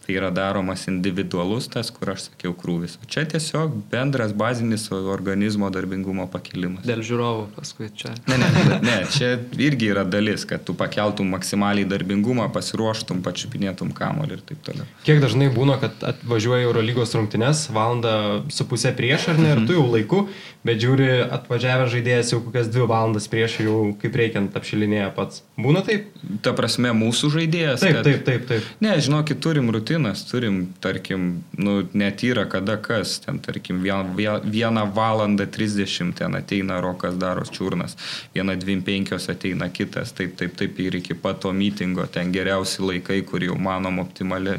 Tai yra daromas individualus tas, kur aš sakiau krūvis. O čia tiesiog bendras bazinis organizmo darbingumo pakilimas. Dėl žiūrovų paskui čia. Ne, ne, ne, čia irgi yra dalis, kad tu pakeltum maksimaliai darbingumą, pasiruoštum, pačiupinėtum kamolį ir taip toliau. Kiek dažnai būna, kad atvažiuoja Eurolygos rungtynes, valandą su pusė prieš ar ne, ir tu jau laiku, bet žiūri, atvažiavęs žaidėjas jau kokias dvi valandas prieš jau kaip reikiant apšilinėja pats. Būna taip? Ta prasme, mūsų žaidėjas. Taip, kad- taip, taip, taip. Ne, žinokit, turim rutinas, turim, tarkim, nu, netyra kada kas, ten, tarkim, vien, vien, vieną valandą 30 ten ateina Rokas Daros Čiurnas, vieną 25 ateina kitas, taip, taip, taip ir iki pat to mitingo, ten geriausi laikai, kur jau manom optimali,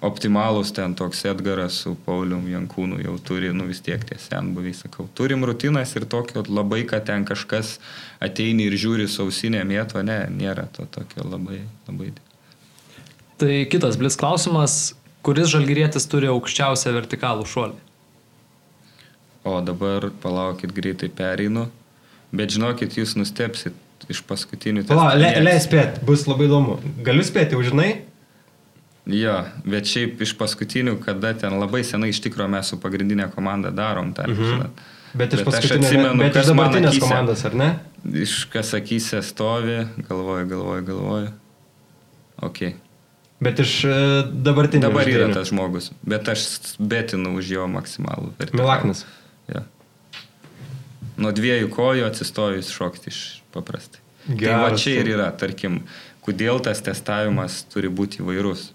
optimalus, ten toks Edgaras su Paulium Jankūnu jau turi, nu vis tiek tie senbuviai, sakau. Turim rutinas ir tokio labai, kad ten kažkas ateina ir žiūri sausinę mėto, ne, nėra to tokio labai, labai. Tai kitas blitz klausimas, kuris žalgyrietis turi aukščiausią vertikalų šuolį? O dabar palaukit, greitai pereinu. Bet žinokit, jūs nustepsit iš paskutinių Pala, le, leis spėti, bus labai įdomu. Galiu spėti, jau žinai? Jo, bet šiaip iš paskutinių, kada ten labai senai iš tikrųjų mes su pagrindinė komanda darom tą. Mhm. Žinot. Bet iš Bet aš paskutinio, atsimenu, bet iš kas man dabartinės akyse- komandos, ar ne? Iš kas akise stovi, galvoju, galvoju, galvoju. Ok. Bet iš e, dabartinio. Dabar yra žaidėjų. tas žmogus, bet aš betinu už jo maksimalų. vertikalų. Milaknis. Jo. Nuo dviejų kojų atsistojus šokti iš paprastai. Tai va Geras čia ir yra, tarkim, kodėl tas testavimas turi būti įvairus.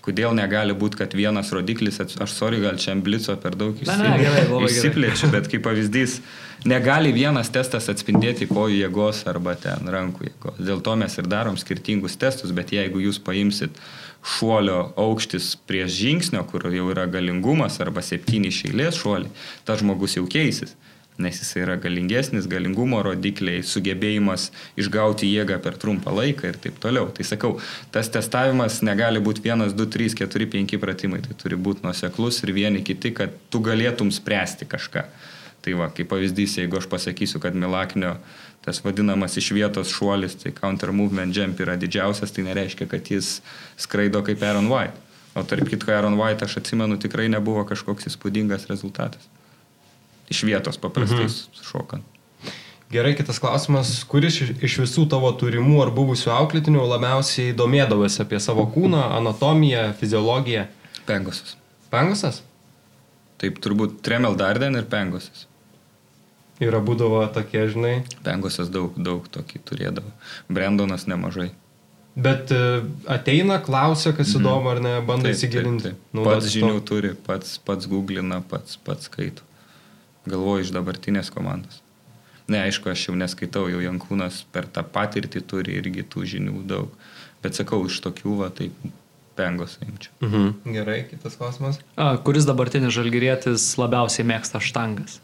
Kodėl negali būti, kad vienas rodiklis, aš sorry, gal čia ant blico per daug išsiplėčiu, bet kaip pavyzdys, negali vienas testas atspindėti kojų jėgos arba ten rankų jėgos. Dėl to mes ir darom skirtingus testus, bet jeigu jūs paimsit šuolio aukštis prieš žingsnio, kur jau yra galingumas arba septyni iš eilės šuoliai, tas žmogus jau keisis. Nes jis yra galingesnis, galingumo rodikliai, sugebėjimas išgauti jėgą per trumpą laiką ir taip toliau. Tai sakau, tas testavimas negali būti 1, 2, 3, 4, 5 pratimai, tai turi būti nuoseklus ir vieni kiti, kad tu galėtum spręsti kažką. Tai va, kaip pavyzdys, jeigu aš pasakysiu, kad Milaknio tas vadinamas iš vietos šuolis, tai counter movement jump yra didžiausias, tai nereiškia, kad jis skraido kaip Aaron White. O tarp kitko, Aaron White, aš atsimenu, tikrai nebuvo kažkoks įspūdingas rezultatas iš vietos paprastai mhm. šokant. Gerai, kitas klausimas. Kuris iš visų tavo turimų ar buvusių auklėtinių labiausiai domėdavosi apie savo kūną, anatomiją, fiziologiją? Pengosas. Pengosas? Taip, turbūt Tremel Darden ir Pengosas. Yra būdavo tokie, žinai. Pengosas daug, daug tokį turėdavo. Brendonas nemažai. Bet e, ateina, klausia, kas mhm. įdomu, ar ne, bando įsigilinti. Pats žinių to. turi, pats, pats googlina, pats, pats skaito galvoju iš dabartinės komandos. Ne, aišku, aš jau neskaitau, jau Jankūnas per tą patirtį turi irgi tų žinių daug. Bet sakau, iš tokių, va, tai pengos imčiau. Mhm. Gerai, kitas klausimas. A, kuris dabartinis žalgyrėtis labiausiai mėgsta štangas?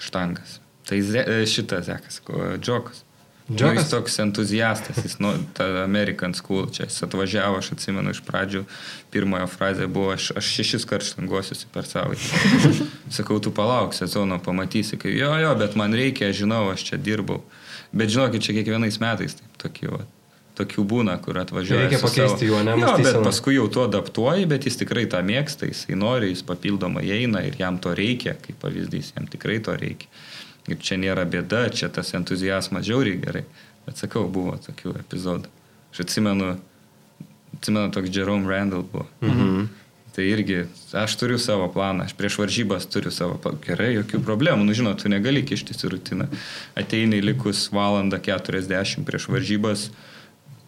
Štangas. Tai ze, e, šitas, zekas, džokas. Nu, jis toks entuziastas, jis nuo American School, čia jis atvažiavo, aš atsimenu iš pradžių, pirmojo frazė buvo, aš, aš šešis kartus štanguosiuosi per savaitę. Sakau, tu palauk sezono, pamatysi, kai jo, jo, bet man reikia, žinau, aš čia dirbau. Bet žinokit, čia kiekvienais metais taip tokie, va, tokių būna, kur atvažiuoja. Reikia pakeisti savo... jo, ne? Jo, bet paskui jau tuo adaptuoji, bet jis tikrai tą mėgsta, jisai nori, jis papildomai eina ir jam to reikia, kaip pavyzdys, jam tikrai to reikia. Ir čia nėra bėda, čia tas entuzijazmas žiauriai gerai. Bet sakau, buvo tokių epizodų. Aš atsimenu, atsimenu toks Jerome Randall buvo. Mhm. Tai irgi, aš turiu savo planą, aš prieš varžybas turiu savo planą. Gerai, jokių problemų, nu žinot, tu negali kištis į rutiną. Ateini likus valandą 40 prieš varžybas.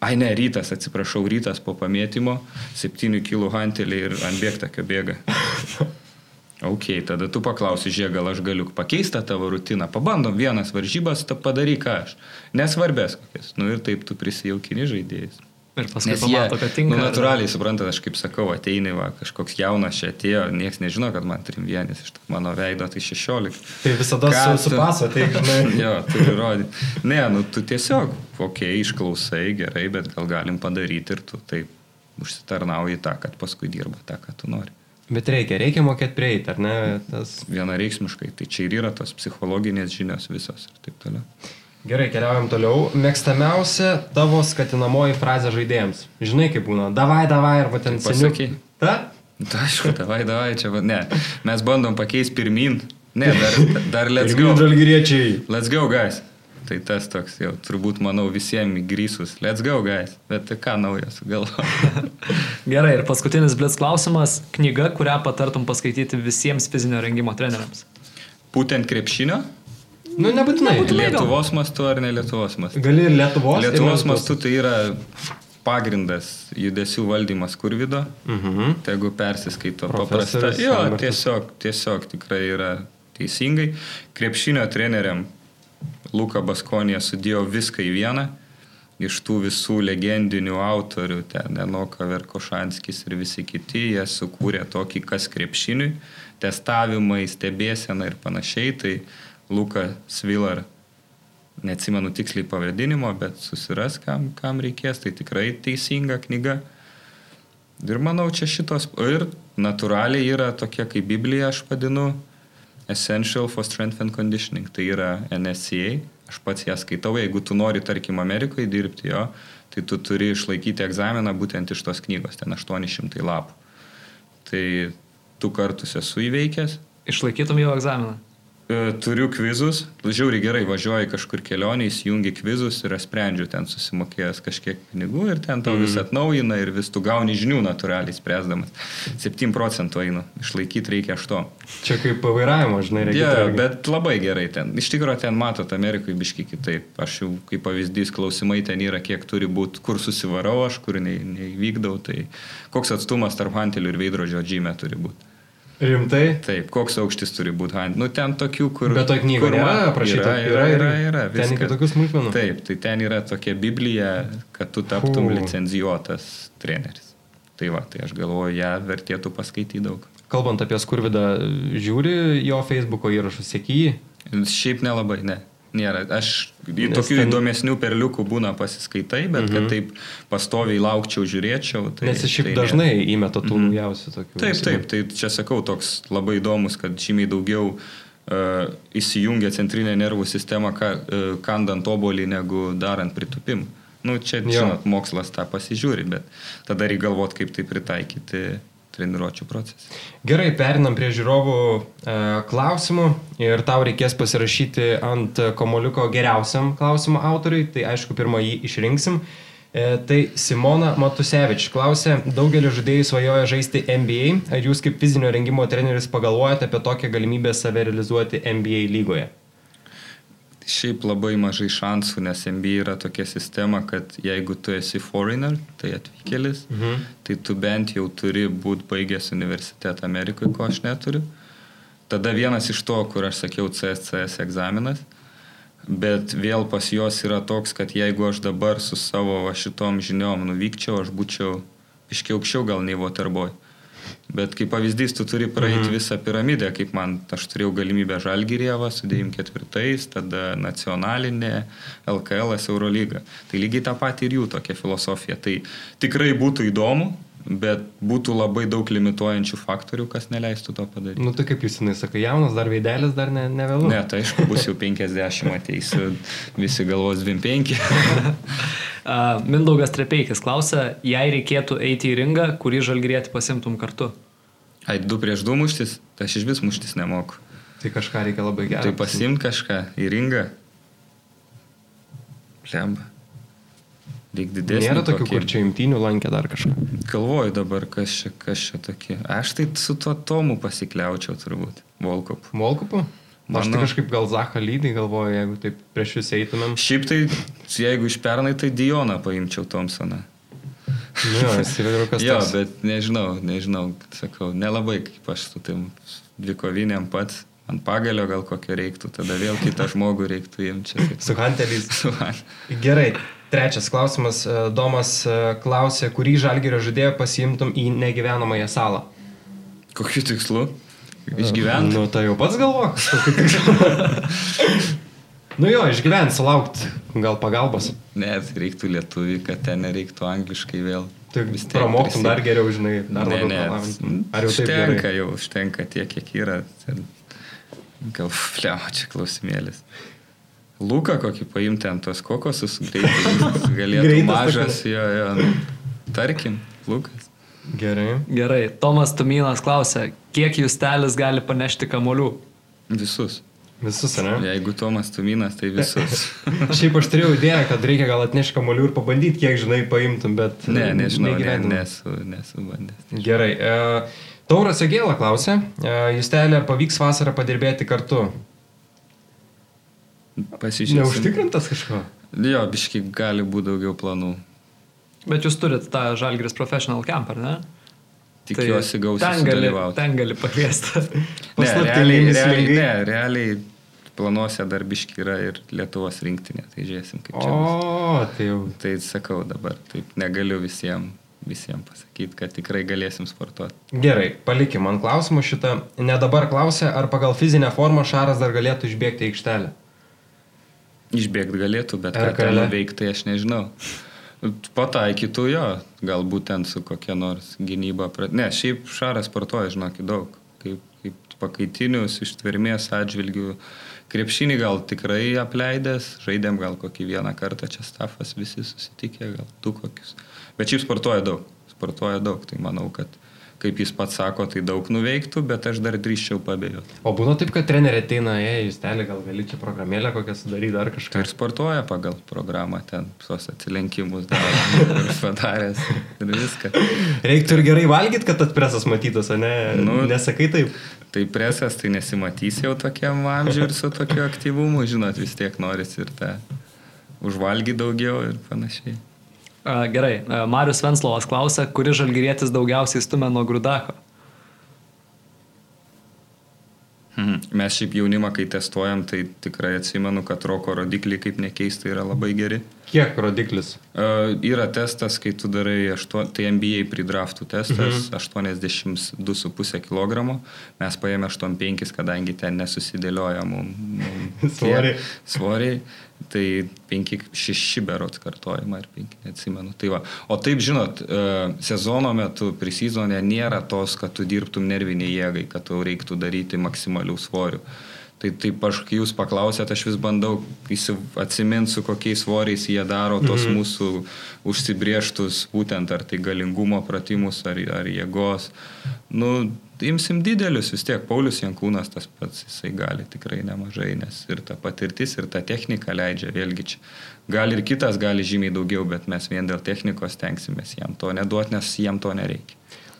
Ai ne, rytas, atsiprašau, rytas po pamėtymo, 7 kg hantelį ir ant bėgtakio bėga. Ok, tada tu paklausi, žiūrėk, gal aš galiu pakeisti tavo rutiną, pabandom vienas varžybas, ta padaryk aš. Nesvarbės kokias. Nu ir taip tu prisijaukini žaidėjus. Ir paskui Nes pamato, kad tinka. Nu, natūraliai, suprantat, aš kaip sakau, ateini, va, kažkoks jaunas čia atėjo, niekas nežino, kad man trim vienas, iš mano veido tai 16. Tai visada Ką su, su paso, tai žinai. jo, turi rodyti. Ne, nu tu tiesiog, okei, okay, išklausai, gerai, bet gal galim padaryti ir tu taip užsitarnauji tą, kad paskui dirba tą, ką tu nori. Bet reikia, reikia mokėti prieiti, ar ne? Tas... Vienareikšmiškai, tai čia ir yra tos psichologinės žinios visos ir taip toliau. Gerai, keliaujam toliau. Mėgstamiausia tavo skatinamoji frazė žaidėjams. Žinai, kaip būna, davai, davai, arba ten seniai. Ta? Ta, aišku, davai, davai, čia, ne. Mes bandom pakeisti pirmin. Ne, dar, dar let's go. Žalgyriečiai. Let's go, guys. Tai tas toks jau turbūt, manau, visiems grįsus. Let's go, guys. Bet tai ką naujo sugalvoju. Gerai, ir paskutinis blitz klausimas. Knyga, kurią patartum paskaityti visiems fizinio rengimo treneriams. Būtent krepšinio? Nu, nebūtinai. nebūtinai Lietuvos mastu ar ne Lietuvos mastu? Gali ir Lietuvos. Lietuvos mastu tai yra pagrindas judesių valdymas kurvido. Mhm. Tai jeigu persiskaito paprasta. Jo, tiesiog, tiesiog tikrai yra teisingai. Krepšinio treneriam Luka Baskonė sudėjo viską į vieną. Iš tų visų legendinių autorių, ten Enoka Verkošanskis ir visi kiti, jie sukūrė tokį kas krepšiniui, testavimai, stebėsena ir panašiai. Tai Luka Svilar, neatsimenu tiksliai pavadinimo, bet susiras, kam, kam reikės, tai tikrai teisinga knyga. Ir manau, čia šitos, ir natūraliai yra tokia kaip Biblija, aš vadinu, Essential for Strength and Conditioning, tai yra NSCA, aš pats ją skaitau, jeigu tu nori, tarkim, Amerikoje dirbti jo, tai tu turi išlaikyti egzaminą būtent iš tos knygos, ten 800 lapų. Tai tu kartus esu įveikęs. Išlaikytum jau egzaminą? E, turiu kvizus, žiauriai gerai važiuoji kažkur kelionį, įsijungi kvizus ir aš sprendžiu ten susimokėjęs kažkiek pinigų ir ten tau mm. vis atnaujina ir vis tu gauni žinių natūraliai spręsdamas. 7 procentų einu, išlaikyti reikia 8. Čia kaip vairavimo, žinai, reikia. Ja, bet labai gerai ten. Iš tikrųjų ten matot Amerikoje biški kitaip. Aš jau kaip pavyzdys klausimai ten yra, kiek turi būti, kur susivarau aš, kur neįvykdau. Tai koks atstumas tarp hantelių ir veidrodžio džymė turi būti. Rimtai? Taip, koks aukštis turi būti hand. Nu, ten tokių, kur... Bet to knygoje yra aprašyta. Yra, yra, yra. yra ten yra tokių smulkmenų. Taip, tai ten yra tokia Biblija, kad tu taptum Fū. licenzijuotas treneris. Tai va, tai aš galvoju, ją vertėtų paskaityti daug. kalbant apie Skurvidą, žiūri jo Facebook'o įrašus, sėki jį? Šiaip nelabai, ne. Nėra. Aš tokių ten- įdomesnių perliukų būna pasiskaitai, bet kad taip pastoviai laukčiau, žiūrėčiau. Tai, Mhm. Nes šiaip tai nėra. dažnai įmeta tų naujausių tokių. Taip, taip, tai čia sakau, toks labai įdomus, kad žymiai daugiau uh, įsijungia centrinė nervų sistema, ka, uh, kandant obolį, negu darant pritupimą. Nu, čia, Jo. žinot, mokslas tą pasižiūri, bet tada reikia galvoti, kaip tai pritaikyti treniruočio procesą. Gerai, perinam prie žiūrovų e, klausimų ir tau reikės pasirašyti ant komoliuko geriausiam klausimo autoriui, tai aišku, pirmą jį išrinksim. E, tai Simona Matusevič klausė, daugelis žaidėjų svajoja žaisti NBA, ar jūs kaip fizinio rengimo treneris pagalvojate apie tokią galimybę save realizuoti NBA lygoje? Šiaip labai mažai šansų, nes MBA yra tokia sistema, kad jeigu tu esi foreigner, tai atvykėlis, Mhm. tai tu bent jau turi būti baigęs universitetą Amerikoje, ko aš neturiu. Tada vienas iš to, kur aš sakiau CSCS egzaminas, bet vėl pas juos yra toks, kad jeigu aš dabar su savo šitom žiniom nuvykčiau, aš būčiau iškiau aukščiau gal nei Waterboy. Bet kaip pavyzdys, tu turi praeiti mhm. visą piramidę, kaip man, aš turėjau galimybę Žalgirievą, sudėjim ketvirtais, tada nacionalinė, LKL, Eurolyga. Tai lygiai tą patį ir jų tokia filosofija. Tai tikrai būtų įdomu, bet būtų labai daug limituojančių faktorių, kas neleistų to padaryti. Nu tai kaip jūs jinai sakai, jaunas dar veidelis, dar ne, ne vėlu. Ne, tai aišku, bus jau 50 ateisiu, visi galvos 25. Uh, Mindaugas Trepeikis klausia, jei reikėtų eiti į ringą, kurį žalgrėti pasimtum kartu. Ai, du prieš du muštis, tai aš iš vis muštis nemoku. Tai kažką reikia labai gerai. Tai pasimt kažką į ringą. Lemba. Reik didesnį. Nėra tokių, kokį. kur čia imtynių lankė dar kažką. Galvoju dabar, kas čia, kas čia tokie. Aš tai su tuo Tomu pasikliaučiau turbūt. Volkopu. Volkupu? Aš tai kažkaip gal Zaha lydį galvoju, jeigu taip prieš jūs eitumėm. Šiaip tai, jeigu iš pernai, tai Dioną paimčiau Thompsoną. Nu, jo, jis yra kas Jo, tas. bet nežinau, nežinau, sakau, nelabai kaip aš su tim dvikoviniam pats. Ant pagalio gal kokio reiktų, tada vėl kitą žmogų reiktų imti Su Hanteliais. Su man. Gerai, trečias klausimas. E, Domas e, klausė, kurį žalgerio žaidėją pasiimtum į negyvenamąją salą. Kokiu tikslu? Išgyventi. Nu, tai jau pats galvok. nu jo, išgyventi, sulaukti gal pagalbos. Ne, reiktų lietuvių, kad ten nereiktų angliškai vėl. Tai Vis tiek pramoktum prisi- dar geriau, žinai, dar ne, labiau ne. Ar jau taip užtenka, jau užtenka tiek, kiek yra. Ten, gal, flema, čia klausimėlis. Luką kokį paimti ant tos kokosus, greitai galėtų Greitas mažas, jo, jo, nu, tarkim, Lukas. Gerai. Gerai, Tomas Tumynas klausia, kiek jūs telis gali panešti kamolių? Visus. Visus, ne? Jeigu Tomas Tuminas, tai visus. Šiaip aš turėjau idėją, kad reikia gal atnešti kamolių ir pabandyti, kiek žinai paimtum, bet... ne, nežinau, ne, nesu, nesu bandęs. Gerai. E, Tauras Egėla klausė, e, Justelė, ar pavyks vasarą padirbėti kartu? Pasižiūrėsim. Neužtikrintas kažko? Jo, biški gali būti daugiau planų. Bet jūs turit tą Žalgris Professional Camp, ar ne? Tikiuosi gausiu ten gali, ten gali pakviesti. Ne, realiai, realiai, ne, realiai planuose dar biški yra ir Lietuvos rinktinė, tai žiūrėsim kaip čia. O, tai jau. Tai sakau dabar, taip negaliu visiems visiem pasakyti, kad tikrai galėsim sportuoti. Gerai, palikim man klausimą šitą. Ne dabar klausė, ar pagal fizinę formą Šaras dar galėtų išbėgti į aikštelę. Išbėgti galėtų, bet ką ten nuveikti, tai aš nežinau. Pataikytų jo, galbūt ten su kokia nors gynyba. Ne, šiaip Šaras sportuoja, žinokit, daug. Kaip, kaip pakaitinius ištvermės atžvilgių. Krepšinį gal tikrai apleidęs, žaidėm gal kokį vieną kartą čia stafas visi susitikę, gal du kokius. Bet šiaip sportuoja daug, sportuoja daug, tai manau, kad kaip jis pats sako, tai daug nuveiktų, bet aš dar drįščiau pabėjoti. O būna taip, kad treneriai ateina, ei, Justelė, gal gali čia programėlę kokią sudaryti dar Tai kažką. ir sportuoja pagal programą ten, tuos atsilenkimus daro, ir padaręs ir viską. Reiktų ir gerai valgyti, kad atpresas matytas, o ne? Nu. Nesakai taip. Tai presas, tai nesimatys jau tokiam amžiui ir su tokiu aktyvumu, žinot, vis tiek noris ir tą užvalgyti daugiau ir panašiai. Gerai, Marius Venslovas klausia, kuri žalgyrėtis daugiausiai stumia nuo Grudako? Mhm. Mes šiaip jaunimą, kai testuojam, tai tikrai atsimenu, kad roko rodikliai, kaip nekeista, yra labai geri. Kiek rodiklis? Uh, yra testas, kai tu darai, aštuo, tai NBA pridraftų testas, mhm. 82,5 kg, mes paėmėme 85, kadangi ten nesusidėlioja mums Svoriai. svoriai, tai 5-6 berots kartojama ar 5, neatsimenu. Tai va. o taip, žinot, uh, sezono metu, prisizonė nėra tos, kad tu dirbtum nerviniai jėgai, kad tau reiktų daryti maksimalių svorių. Tai taip aš, kai jūs paklausėte, aš vis bandau atsiminti, su kokiais svoriais jie daro tos mhm. mūsų užsibrieštus, būtent ar tai galingumo pratimus, ar, ar jėgos. Nu, imsim didelius, vis tiek Paulius Jankūnas tas pats, jisai gali tikrai nemažai, nes ir ta patirtis, ir ta technika leidžia, vėlgi čia. Gal ir kitas gali žymiai daugiau, bet mes vien dėl technikos tenksimės jam to neduoti, nes jam to nereikia.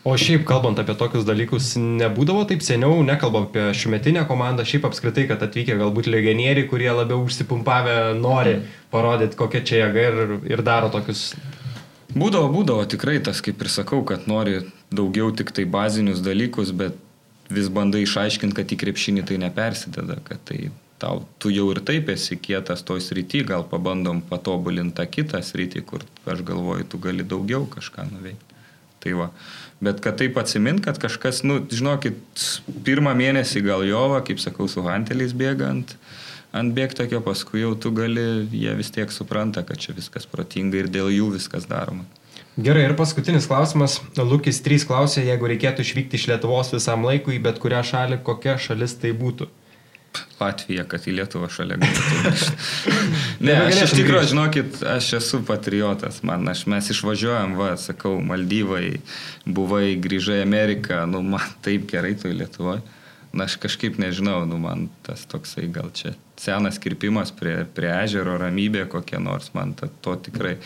O šiaip kalbant apie tokius dalykus, nebūdavo taip seniau, nekalbam apie šiumetinę komandą, šiaip apskritai, kad atvykę galbūt legionieriai, kurie labiau užsipumpavę nori parodyti, kokia čia jėga ir, ir daro tokius. Būdavo, būdavo tikrai tas, kaip ir sakau, kad nori daugiau tik tai bazinius dalykus, bet vis bandai išaiškinti, kad į krepšinį tai nepersideda, kad tai tau, tu jau ir taip esi kietas toj srity, gal pabandom patobulinti tą kitą srity, kur aš galvoju, tu gali daugiau kažką nuveikti. Tai va. Bet kad taip atsimint, kad kažkas, nu, žinokit, pirmą mėnesį gal jova, kaip sakau, su hanteliais bėgant, ant bėgtakio, paskui jau tu gali, jie vis tiek supranta, kad čia viskas protinga ir dėl jų viskas daroma. Gerai, ir paskutinis klausimas. Lukis 3 klausė, jeigu reikėtų išvykti iš Lietuvos visam laikui, bet kurią šalį, kokia šalis tai būtų? Latvija, kad į Lietuvą šalia galėtų ne, aš iš tikrųjų, žinokit, aš esu patriotas, man, aš, mes išvažiuojam, va, sakau, Maldyvai, buvai, grįžai Ameriką, nu, man taip gerai tu į Lietuvą. Na, aš kažkaip nežinau, nu, man tas toksai gal čia senas kirpimas prie, prie ežero, ramybė kokia nors, man ta, to tikrai.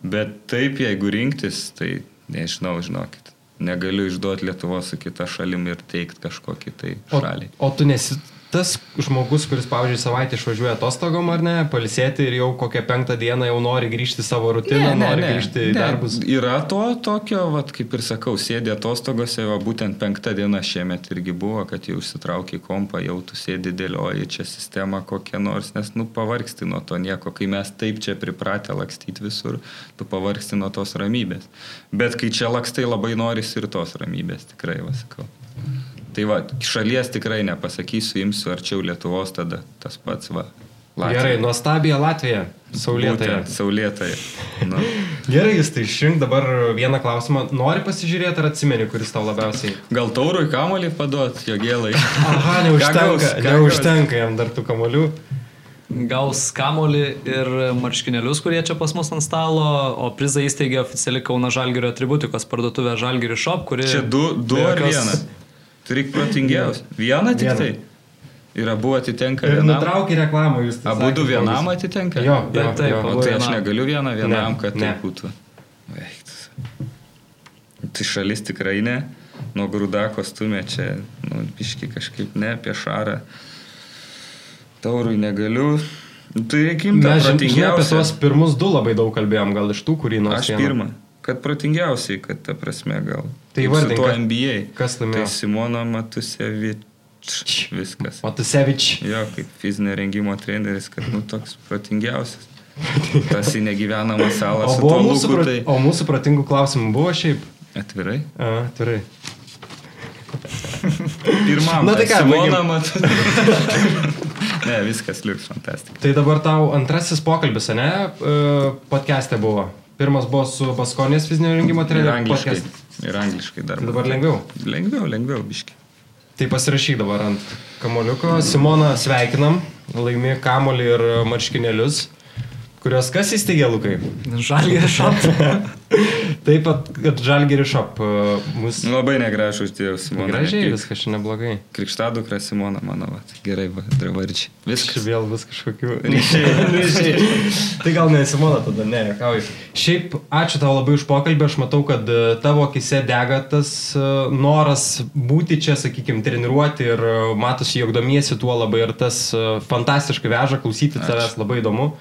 Bet taip, jeigu rinktis, tai nežinau, žinokit negaliu išduoti Lietuvos su kita šalim ir teikti kažkokį tai šalį. O, o tu nesi tas žmogus, kuris, pavyzdžiui, savaitę išvažiuoja atostogom ar ne, palisėti ir jau kokią penktą dieną jau nori grįžti savo rutiną, ne, nori ne, grįžti į ne. darbus. Yra to tokio, vat, kaip ir sakau, sėdė atostogose, va, būtent penktą dieną šiemet irgi buvo, kad jau užsitraukė kompą, jau tu sėdi dėlioji čia sistemą kokią nors, nes, nu, pavargsti nuo to nieko, kai mes taip čia pripratę lakstyti visur, tu pavargsti nuo tos ramybės. Bet kai čia lakstai labai norisi ir tos ramybės, tikrai, va, sakau. Tai va, šalies tikrai nepasakysiu, imsiu arčiau Lietuvos tada tas pats va. Latvija. Gerai, nuostabija Latvija, saulėtoje. Saulėtoje. Nu. Gerai, jūs tai išrink dabar vieną klausimą. Nori pasižiūrėti ar atsimeni, kuris tau labiausiai? Gal taurui kamolį paduot, jo gėlai. Aha, neužtenka, neužtenka jam dar tų kamolių. Gaus kamolį ir marškinėlius, kurie čia pas mus ant stalo, o prizą įsteigė oficiali Kauna Žalgirio atributikos parduotuvė Žalgirio Shop, kuri... Čia du, du ar vienas? Tu reik protingiausias. Vieną tik tai. Ir abu atitenka ir vienam. Nutraukė reklamą jūs. Abu du vienam atitenka? Jo, jo, taip. O tai aš negaliu vieną vienam, ne, kad ne. tai būtų. Veiktas. Tai šalis tikrai ne. Nuo grūdako stumė čia, nu, biški kažkaip ne, apie šarą. Taurui negaliu. Tai reikia imti. Mes žinome apie tuos pirmus du labai daug kalbėjom, gal iš tų, kurį nors. Aš pirmą kad protingiausiai, kad ta prasme gal. Tai vardink. Tuo NBA. Kas laimėjo? Tai Simona Matusevič. Viskas. Matusevič. Jo, kaip fizinio rengimo treneris, kad nu toks protingiausias. Tas į negyvenamą salą. O, buvo mūsų, luku, tai... o mūsų protingų klausimų buvo šiaip? Atvirai? A, atvirai. Pirmam. Na tai ką, Simona Matusevič. ne, viskas liuks fantastika. Tai dabar tau antrasis pokalbis, ne? Podcast'e buvo. Pirmas buvo su Baskonės fizinio rengimo treneriu. Angliškai. Podcast. Ir angliškai dar. Dabar lengviau. Lengviau, lengviau, biški. Tai pasirašyk dabar ant kamoliuko. Simona, sveikinam. Laimi kamolį ir marškinėlius. Kurios kas įsteigė Lukai? Žalgėri Shop. Taip pat, kad Žalgėri Shop uh, mus... Labai negražu uždėjau Simoną. Gražiai, viskas čia neblogai. Krikštadukra Simona, mano, va. gerai, va, dravardžiai. Viskas. Čia vėl vis kažkokių ryšiai. tai gal ne Simona tada, ne, nekauju. Šiaip, ačiū tau labai už pokalbį, aš matau, kad uh, tavo akise dega tas uh, noras būti čia, sakykime, treniruoti ir matosi, jog domiesi tuo labai ir tas fantastiškai veža, klausyti tavęs labai įdomu.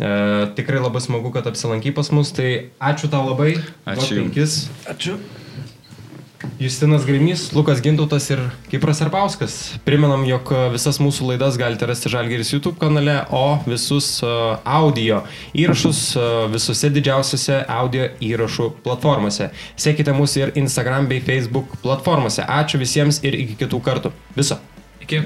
E, tikrai labai smagu, kad apsilanky pas mus, tai ačiū tau labai. Ačiū. Penkis. Ačiū. Justinas Grimys, Lukas Gintautas ir Kipras Arpauskas. Primenam, jog visas mūsų laidas galite rasti Žalgeris YouTube kanale, o visus uh, audio įrašus uh, visose didžiausiose audio įrašų platformose. Sekite mūsų ir Instagram bei Facebook platformose. Ačiū visiems ir iki kitų kartų. Viso. Iki.